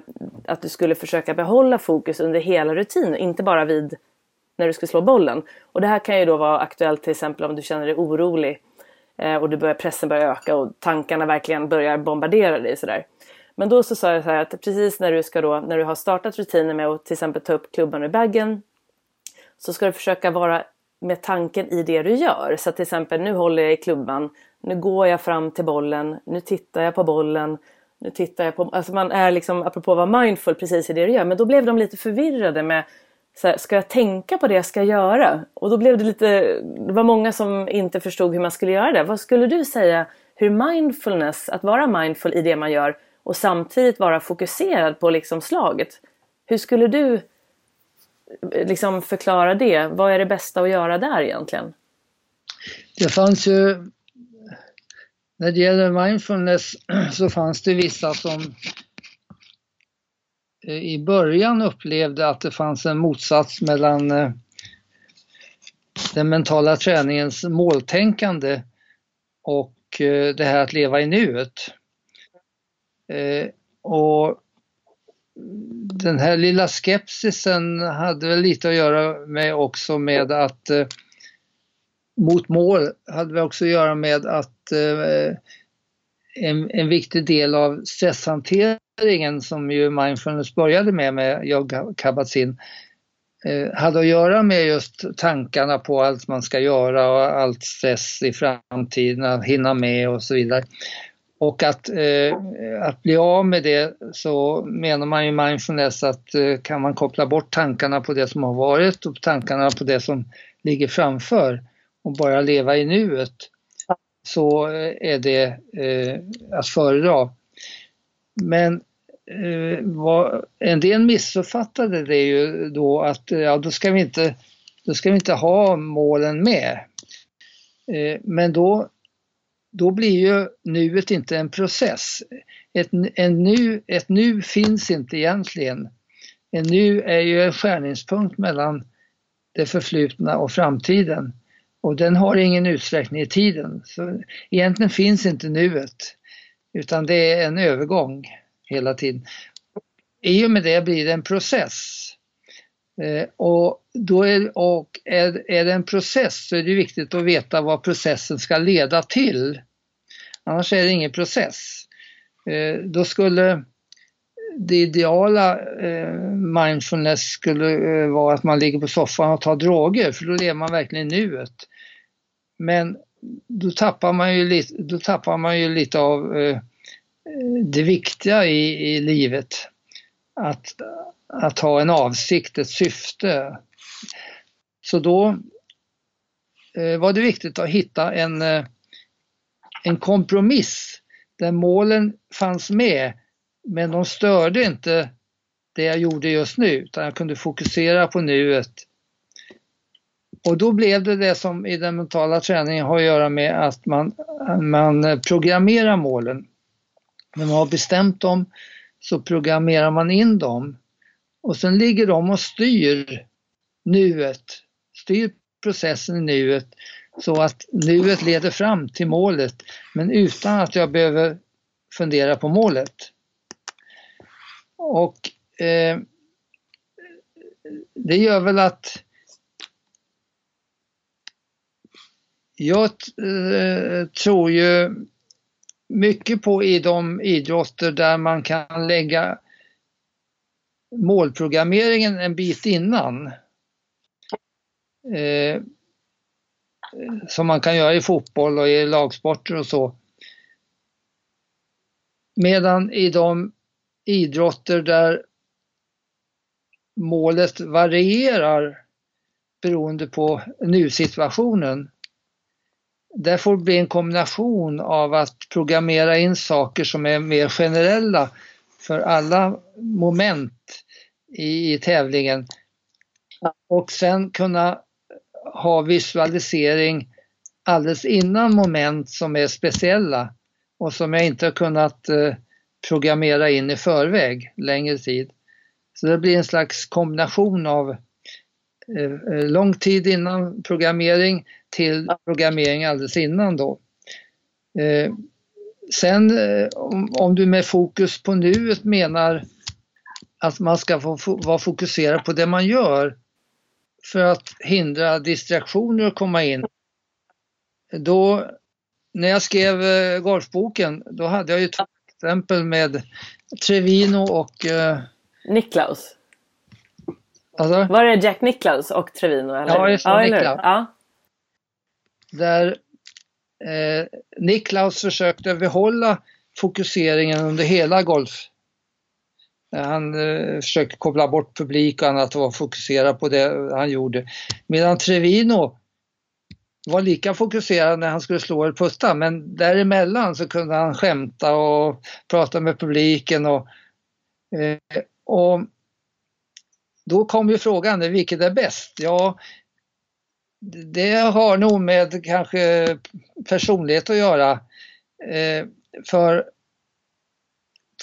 att du skulle försöka behålla fokus under hela rutinen, inte bara vid när du ska slå bollen. Och det här kan ju då vara aktuellt till exempel om du känner dig orolig Eh, och det börjar, pressen börjar öka och tankarna verkligen börjar bombardera dig sådär. Men då så sa jag så här att precis när du ska då, när du har startat rutinen med att till exempel ta upp klubban ur baggen så ska du försöka vara med tanken i det du gör. Så till exempel nu håller jag i klubban, nu går jag fram till bollen, nu tittar jag på bollen, nu tittar jag på, alltså man är liksom, apropå att vara mindful precis i det du gör, men då blev de lite förvirrade med så här, ska jag tänka på det jag ska göra? Och då blev det lite, det var många som inte förstod hur man skulle göra det. Vad skulle du säga hur mindfulness, att vara mindful i det man gör och samtidigt vara fokuserad på liksom slaget. Hur skulle du eh, liksom förklara det. Vad är det bästa att göra där egentligen? Det fanns ju, när det gäller mindfulness så fanns det vissa som Eh, i början upplevde att det fanns en motsats mellan eh, den mentala träningens måltänkande och eh, det här att leva i nuet. Och den här lilla skepsisen hade väl lite att göra med också med att mot mål hade vi också att göra med att en, en viktig del av stresshanteringen som ju mindfulness började med, med yoga kabat-zinn, eh, hade att göra med just tankarna på allt man ska göra och allt stress i framtiden, att hinna med och så vidare. Och att, eh, att bli av med det så menar man ju mindfulness att eh, kan man koppla bort tankarna på det som har varit och tankarna på det som ligger framför och bara leva i nuet så eh, är det eh, att föredra. Men eh, vad, en del missuppfattade det ju då att eh, ja, då ska vi inte, då ska vi inte ha målen med. Eh, men då, då blir ju nuet inte en process. Ett, en nu, ett nu finns inte egentligen. En nu är ju en skärningspunkt mellan det förflutna och framtiden. Och den har ingen utsträckning i tiden. Så egentligen finns inte nuet, utan det är en övergång hela tiden. I och med det blir det en process. Eh, och, då är, och är, är det en process så är det viktigt att veta vad processen ska leda till. Annars är det ingen process. Eh, då skulle det ideala eh, mindfulness skulle eh, vara att man ligger på soffan och tar droger för då lever man verkligen i nuet. Men då tappar man ju lite, då tappar man ju lite av eh, det viktiga i, i livet. Att, att ha en avsikt, ett syfte. Så då eh, var det viktigt att hitta en, eh, en kompromiss där målen fanns med men de störde inte det jag gjorde just nu utan jag kunde fokusera på nuet och då blev det det som i den mentala träningen har att göra med att man, man programmerar målen. När man har bestämt dem så programmerar man in dem och sen ligger de och styr nuet, styr processen i nuet så att nuet leder fram till målet men utan att jag behöver fundera på målet. Och eh, det gör väl att Jag eh, tror ju mycket på i de idrotter där man kan lägga målprogrammeringen en bit innan. Eh, som man kan göra i fotboll och i lagsporter och så. Medan i de idrotter där målet varierar beroende på nusituationen det får bli en kombination av att programmera in saker som är mer generella för alla moment i, i tävlingen och sen kunna ha visualisering alldeles innan moment som är speciella och som jag inte har kunnat eh, programmera in i förväg längre tid. Så det blir en slags kombination av eh, eh, lång tid innan programmering till programmering alldeles innan då. Eh, sen eh, om, om, du med fokus på nuet menar att man ska få vara fokuserad på det man gör för att hindra distraktioner att komma in. Då, när jag skrev eh, golfboken, då hade jag ju två exempel med Trevino och eh, Niklaus. Alltså? Var det Jack Nicklaus och Trevino? Eller? Ja, just det. Ja, Nicklaus. Ja där eh, Niklaus försökte behålla fokuseringen under hela golf. Eh, han eh, försökte koppla bort publik och annat och var fokuserad på det han gjorde. Medan Trevino var lika fokuserad när han skulle slå eller putta men däremellan så kunde han skämta och prata med publiken och, eh, och då kom ju frågan, vilket är bäst? Ja, det har nog med kanske personlighet att göra. Eh, för,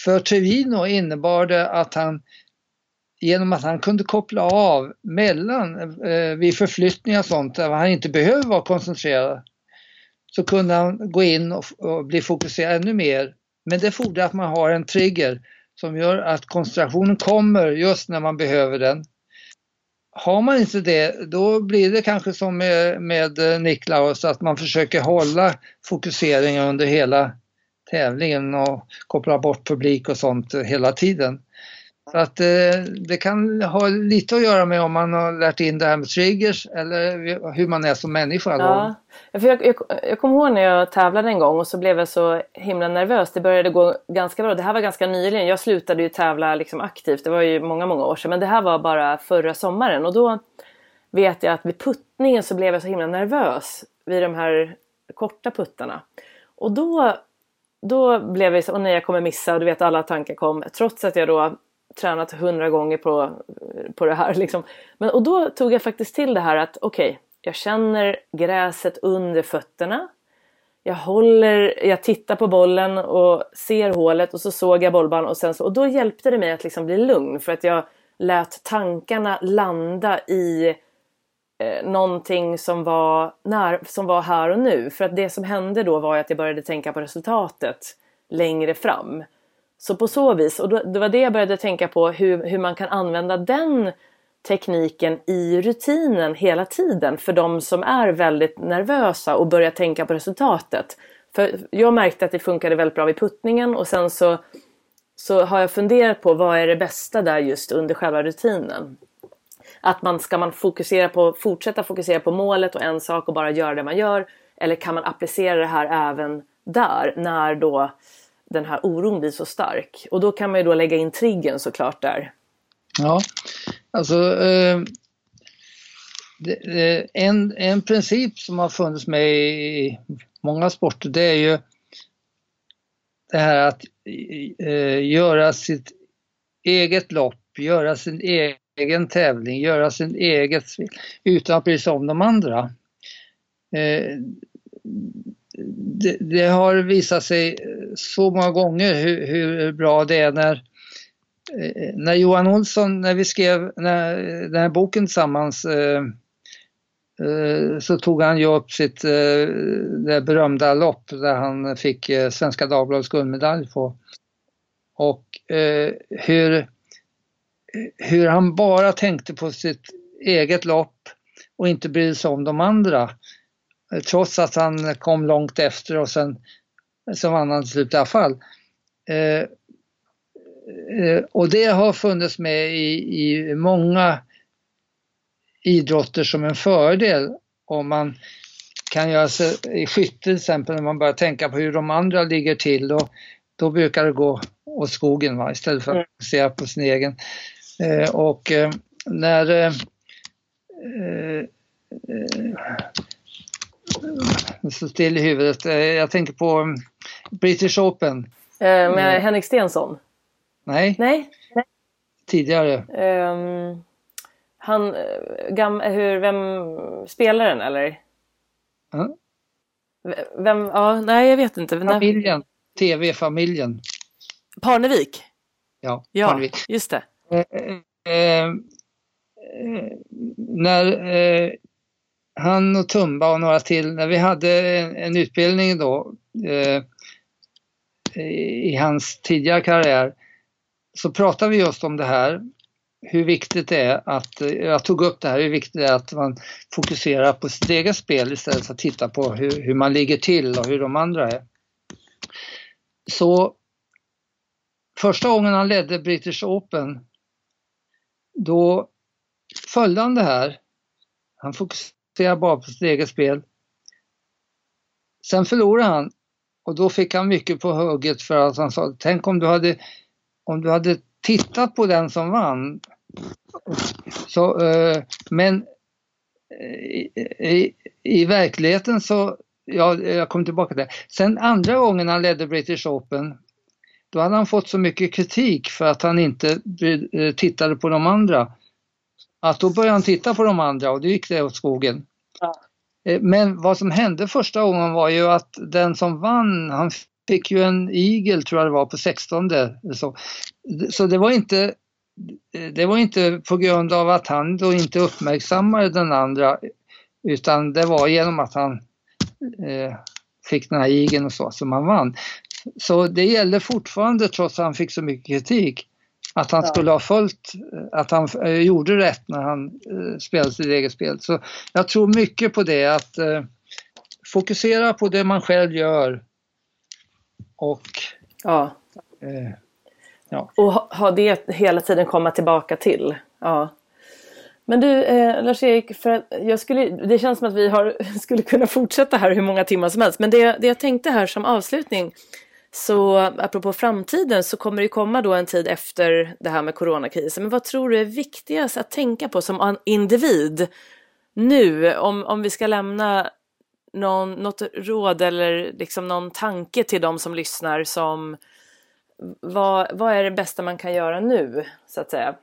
för Trevino innebar det att han genom att han kunde koppla av mellan eh, vid förflyttningar och sånt där han inte behöver vara koncentrerad så kunde han gå in och, och bli fokuserad ännu mer. Men det fordrar att man har en trigger som gör att koncentrationen kommer just när man behöver den. Har man inte det, då blir det kanske som med, med eh, Niklaus, att man försöker hålla fokuseringen under hela tävlingen och koppla bort publik och sånt hela tiden. Så att eh, det kan ha lite att göra med om man har lärt in det här med triggers eller hur man är som människa. Ja. För jag, jag, jag kommer ihåg när jag tävlade en gång och så blev jag så himla nervös. Det började gå ganska bra. Det här var ganska nyligen. Jag slutade ju tävla liksom aktivt. Det var ju många, många år sedan. Men det här var bara förra sommaren. Och då vet jag att vid puttningen så blev jag så himla nervös vid de här korta puttarna. Och då, då blev jag så, och nej jag kommer missa och du vet alla tankar kom. Trots att jag då tränat hundra gånger på, på det här. Liksom. Men, och då tog jag faktiskt till det här att okej, okay, jag känner gräset under fötterna. Jag håller, jag tittar på bollen och ser hålet och så såg jag bollban och sen så, och då hjälpte det mig att liksom bli lugn för att jag lät tankarna landa i eh, någonting som var, när, som var här och nu. För att det som hände då var att jag började tänka på resultatet längre fram. Så på så vis, och då, det var det jag började tänka på hur, hur man kan använda den tekniken i rutinen hela tiden för de som är väldigt nervösa och börjar tänka på resultatet. För jag märkte att det funkade väldigt bra vid puttningen och sen så, så har jag funderat på vad är det bästa där just under själva rutinen. Att man ska man fokusera på, fortsätta fokusera på målet och en sak och bara göra det man gör eller kan man applicera det här även där när då den här oron blir så stark. Och då kan man ju då lägga in triggen såklart där. Ja, alltså eh, det, en, en princip som har funnits med i många sporter det är ju det här att eh, göra sitt eget lopp, göra sin egen tävling, göra sin eget utan att bry sig om de andra. Eh, det, det, har visat sig så många gånger hur, hur bra det är när, eh, när Johan Olsson, när vi skrev när, den här boken tillsammans eh, eh, så tog han ju upp sitt eh, det berömda lopp där han fick eh, Svenska Dagbladets guldmedalj på. Och hur, hur han bara tänkte på sitt eget lopp och inte brydde sig om de andra. Trots att han kom långt efter och sen vann han till slut i alla fall. Eh, eh, och det har funnits med i, i många idrotter som en fördel om man kan göra sig i skytte till exempel när man börjar tänka på hur de andra ligger till då, då brukar det gå åt skogen va? istället för att fokusera mm. på sin egen. Eh, och eh, när eh, eh så still i huvudet. Eh, jag tänker på mm, British Open. Eh, med mm. Henrik Stensson? Nej. Nej. Tidigare. Um, han, eh, gam, hur, vem, spelaren eller? Mm. Vem, ja, nej jag vet inte. Familjen, TV-familjen. Parnevik? Ja, ja Parnevik. just det. Eh, eh, när han och Tumba och några till, när vi hade en, en utbildning då eh, i hans tidigare karriär, så pratade vi just om det här, hur viktigt det är att, jag tog upp det här, hur viktigt det är att man fokuserar på sitt eget spel istället för att titta på hur, hur man ligger till och hur de andra är. Så första gången han ledde British Open, då följde han det här. Han fokuserade fokuserade bara på sitt eget spel. Sen förlorade han och då fick han mycket på hugget för att han sa, tänk om du hade, om du hade tittat på den som vann. Så, eh, men eh, i, i, verkligheten så, ja, jag kommer tillbaka till det. Sen andra gången han ledde British Open, då hade han fått så mycket kritik för att han inte eh, tittade på de andra att då började han titta på de andra och då gick det åt skogen. Ja. Eh, Men vad som hände första gången var ju att den som vann, han fick ju en igel tror jag det var på 16. Så, så det var inte det var inte på grund av att han då inte uppmärksammade den andra utan det var genom att han eh, fick den här igeln och så som han vann. Så det gäller fortfarande trots att han fick så mycket kritik att han Ja. skulle ha följt, att han eh, gjorde rätt när han eh, spelade sitt eget spel. Så jag tror mycket på det att eh, fokusera på det man själv gör och Ja. eh, Och ha, ha det hela tiden komma tillbaka till. Ja. Men du eh, Lars-Erik, för jag skulle, det känns som att vi har, skulle kunna fortsätta här hur många timmar som helst. Men det, det jag tänkte här som avslutning, så apropå framtiden så kommer det komma då en tid efter det här med coronakrisen. Men vad tror du är viktigast att tänka på som individ nu? Om, om vi ska lämna någon, något råd eller liksom någon tanke till de som lyssnar som vad, vad är det bästa man kan göra nu, så att säga?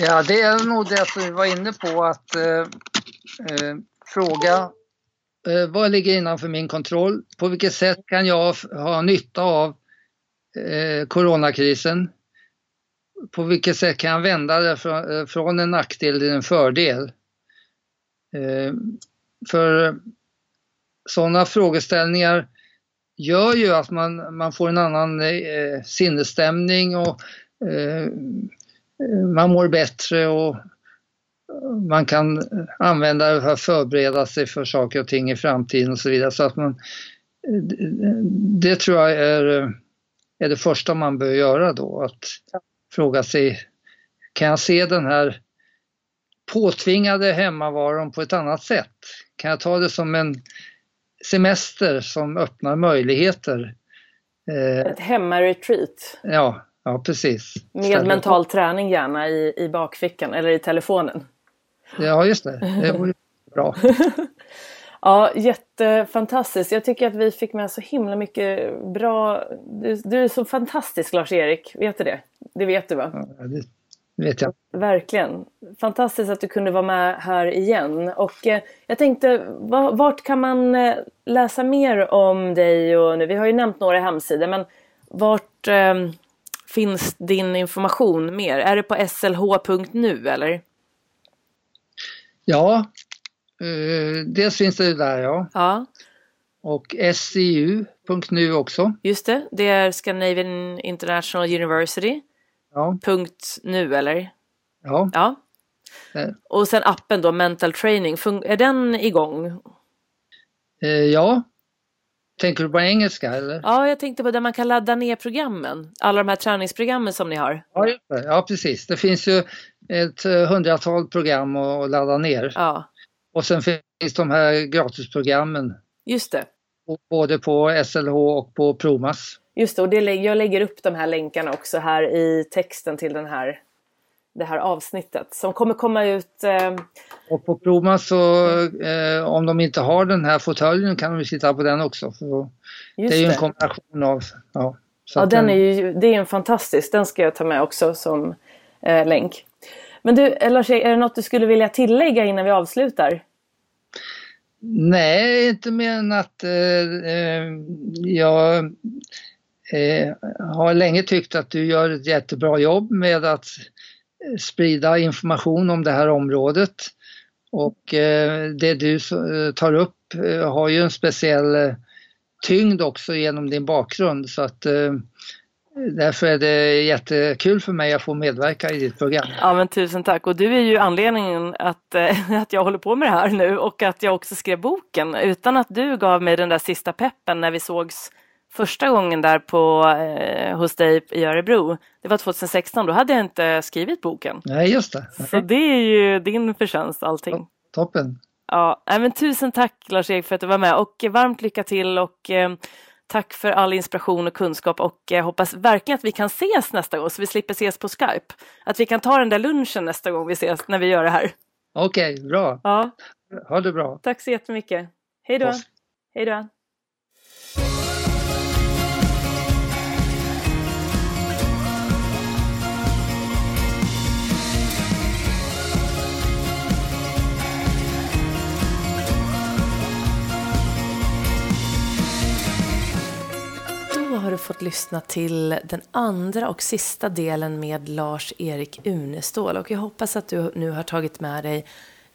Ja, det är nog det som vi var inne på att eh, eh, fråga Eh, vad ligger innanför min kontroll? På vilket sätt kan jag ha nytta av eh, coronakrisen? På vilket sätt kan jag vända det eh, från, en nackdel till en fördel? Eh, för sådana frågeställningar gör ju att man, man får en annan eh, sinnesstämning och eh, man mår bättre och man kan använda det för att förbereda sig för saker och ting i framtiden och så vidare. Så att man, det tror jag är, är det första man bör göra då, att fråga sig, kan jag se den här påtvingade hemmavaron på ett annat sätt? Kan jag ta det som en semester som öppnar möjligheter? Eh, Ett hemmaretreat ja, ja, precis. med mental träning gärna i, i bakfickan eller i telefonen. Ja, just det. Det vore bra. Ja, jättefantastiskt. Jag tycker att vi fick med så himla mycket bra... Du, du är så fantastisk Lars-Erik, vet du det? Det vet du va? Ja, det vet jag. Verkligen. Fantastiskt att du kunde vara med här igen. Och eh, jag tänkte, va- vart kan man eh, läsa mer om dig och nu? Vi har ju nämnt några hemsidor, men vart eh, finns din information mer? Är det på slh.nu eller? Ja, eh, dels finns det där ja. Ja, Och SCU.nu också. just det. Det är Scandinavian International University. Ja, Punkt nu eller? ja. Ja. Eh. Och sen appen då, Mental Training. Fun- är den igång? Eh, ja. Tänker du på engelska eller? Ja, jag tänkte på där man kan ladda ner programmen. Alla de här träningsprogrammen som ni har. Ja, ja precis. Det finns ju ett eh, hundratal program att ladda ner. Ja, Och sen finns de här gratisprogrammen just det. både på SLH och på Promas. Just det, och det, jag lägger upp de här länkarna också här i texten till den här, det här avsnittet som kommer komma ut. Eh, Och på Promas så eh, om de inte har den här fåtöljen kan de sitta på den också. Det är ju en kombination av, ja. Ja, att den är ju, det är en fantastisk. Den ska jag ta med också som eh, länk. Men du, eh, Lars, är det något du skulle vilja tillägga innan vi avslutar? Nej, inte mer än att eh, eh jag eh, har länge tyckt att du gör ett jättebra jobb med att eh, sprida information om det här området. Och eh, det du tar upp eh, har ju en speciell tyngd också genom din bakgrund så att eh, därför är det jättekul för mig att få medverka i ditt program. Ja, men tusen tack. Och du är ju anledningen att, eh, att jag håller på med det här nu och att jag också skrev boken. Utan att du gav mig den där sista peppen när vi sågs första gången där på, eh, hos dig i Örebro. Det var 2016, då hade jag inte skrivit boken. Nej, just det. Så det är ju din förtjänst allting. Toppen. Ja, men tusen tack Lars-Erik för att du var med och varmt lycka till och eh, tack för all inspiration och kunskap och jag hoppas verkligen att vi kan ses nästa gång så vi slipper ses på Skype. Att vi kan ta den där lunchen nästa gång vi ses när vi gör det här. Okej, bra. Ja, Ha det bra. tack så jättemycket. Hej då. Hej då. Fått lyssna till den andra och sista delen med Lars-Erik Unestål och jag hoppas att du nu har tagit med dig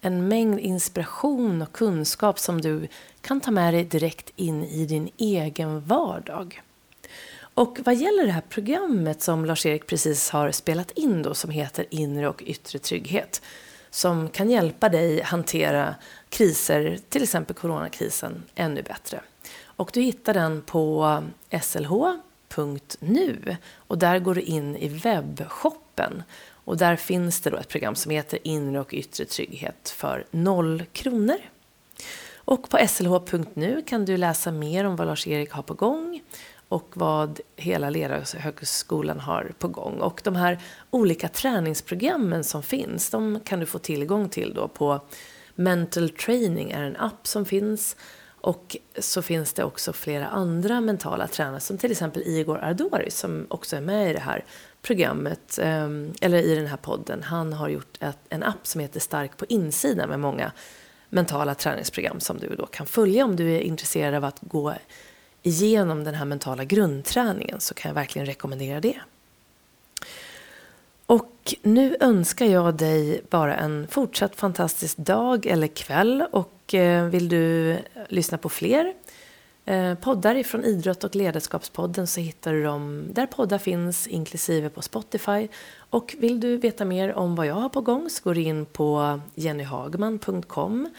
en mängd inspiration och kunskap som du kan ta med dig direkt in i din egen vardag. Och vad gäller det här programmet som Lars-Erik precis har spelat in då som heter Inre och yttre trygghet som kan hjälpa dig hantera kriser, till exempel coronakrisen, ännu bättre. Och du hittar den på slh.nu och där går du in i webbshoppen och där finns det då ett program som heter Inre och yttre trygghet för noll kronor. Och på slh.nu kan du läsa mer om vad Lars-Erik har på gång och vad hela Lerahögskolan har på gång. Och de här olika träningsprogrammen som finns, de kan du få tillgång till då på Mental Training är en app som finns. Och så finns det också flera andra mentala tränare som till exempel Igor Ardori som också är med i det här programmet, ehm, eller i den här podden. Han har gjort en app som heter Stark på insidan med många mentala träningsprogram som du då kan följa om du är intresserad av att gå igenom den här mentala grundträningen så kan jag verkligen rekommendera det. Och nu önskar jag dig bara en fortsatt fantastisk dag eller kväll och eh, vill du lyssna på fler eh, poddar ifrån Idrott och ledarskapspodden så hittar du dem där poddar finns inklusive på Spotify. Och vill du veta mer om vad jag har på gång så går du in på jennyhagman.com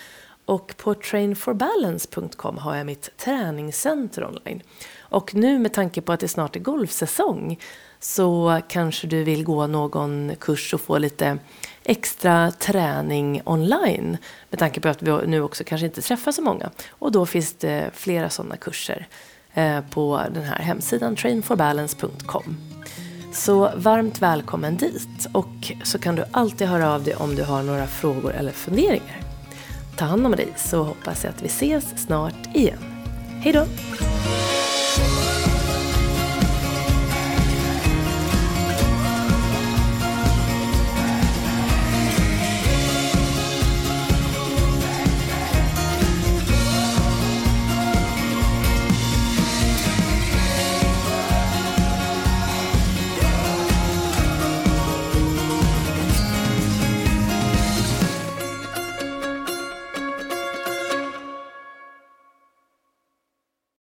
och på trainforbalance.com har jag mitt träningscenter online. Och nu med tanke på att det snart är golfsäsong så kanske du vill gå någon kurs och få lite extra träning online med tanke på att vi nu också kanske inte träffar så många. Och då finns det flera sådana kurser eh, på den här hemsidan trainforbalance.com. Så varmt välkommen dit och så kan du alltid höra av dig om du har några frågor eller funderingar. Ta hand om dig så hoppas jag att vi ses snart igen. Hej då!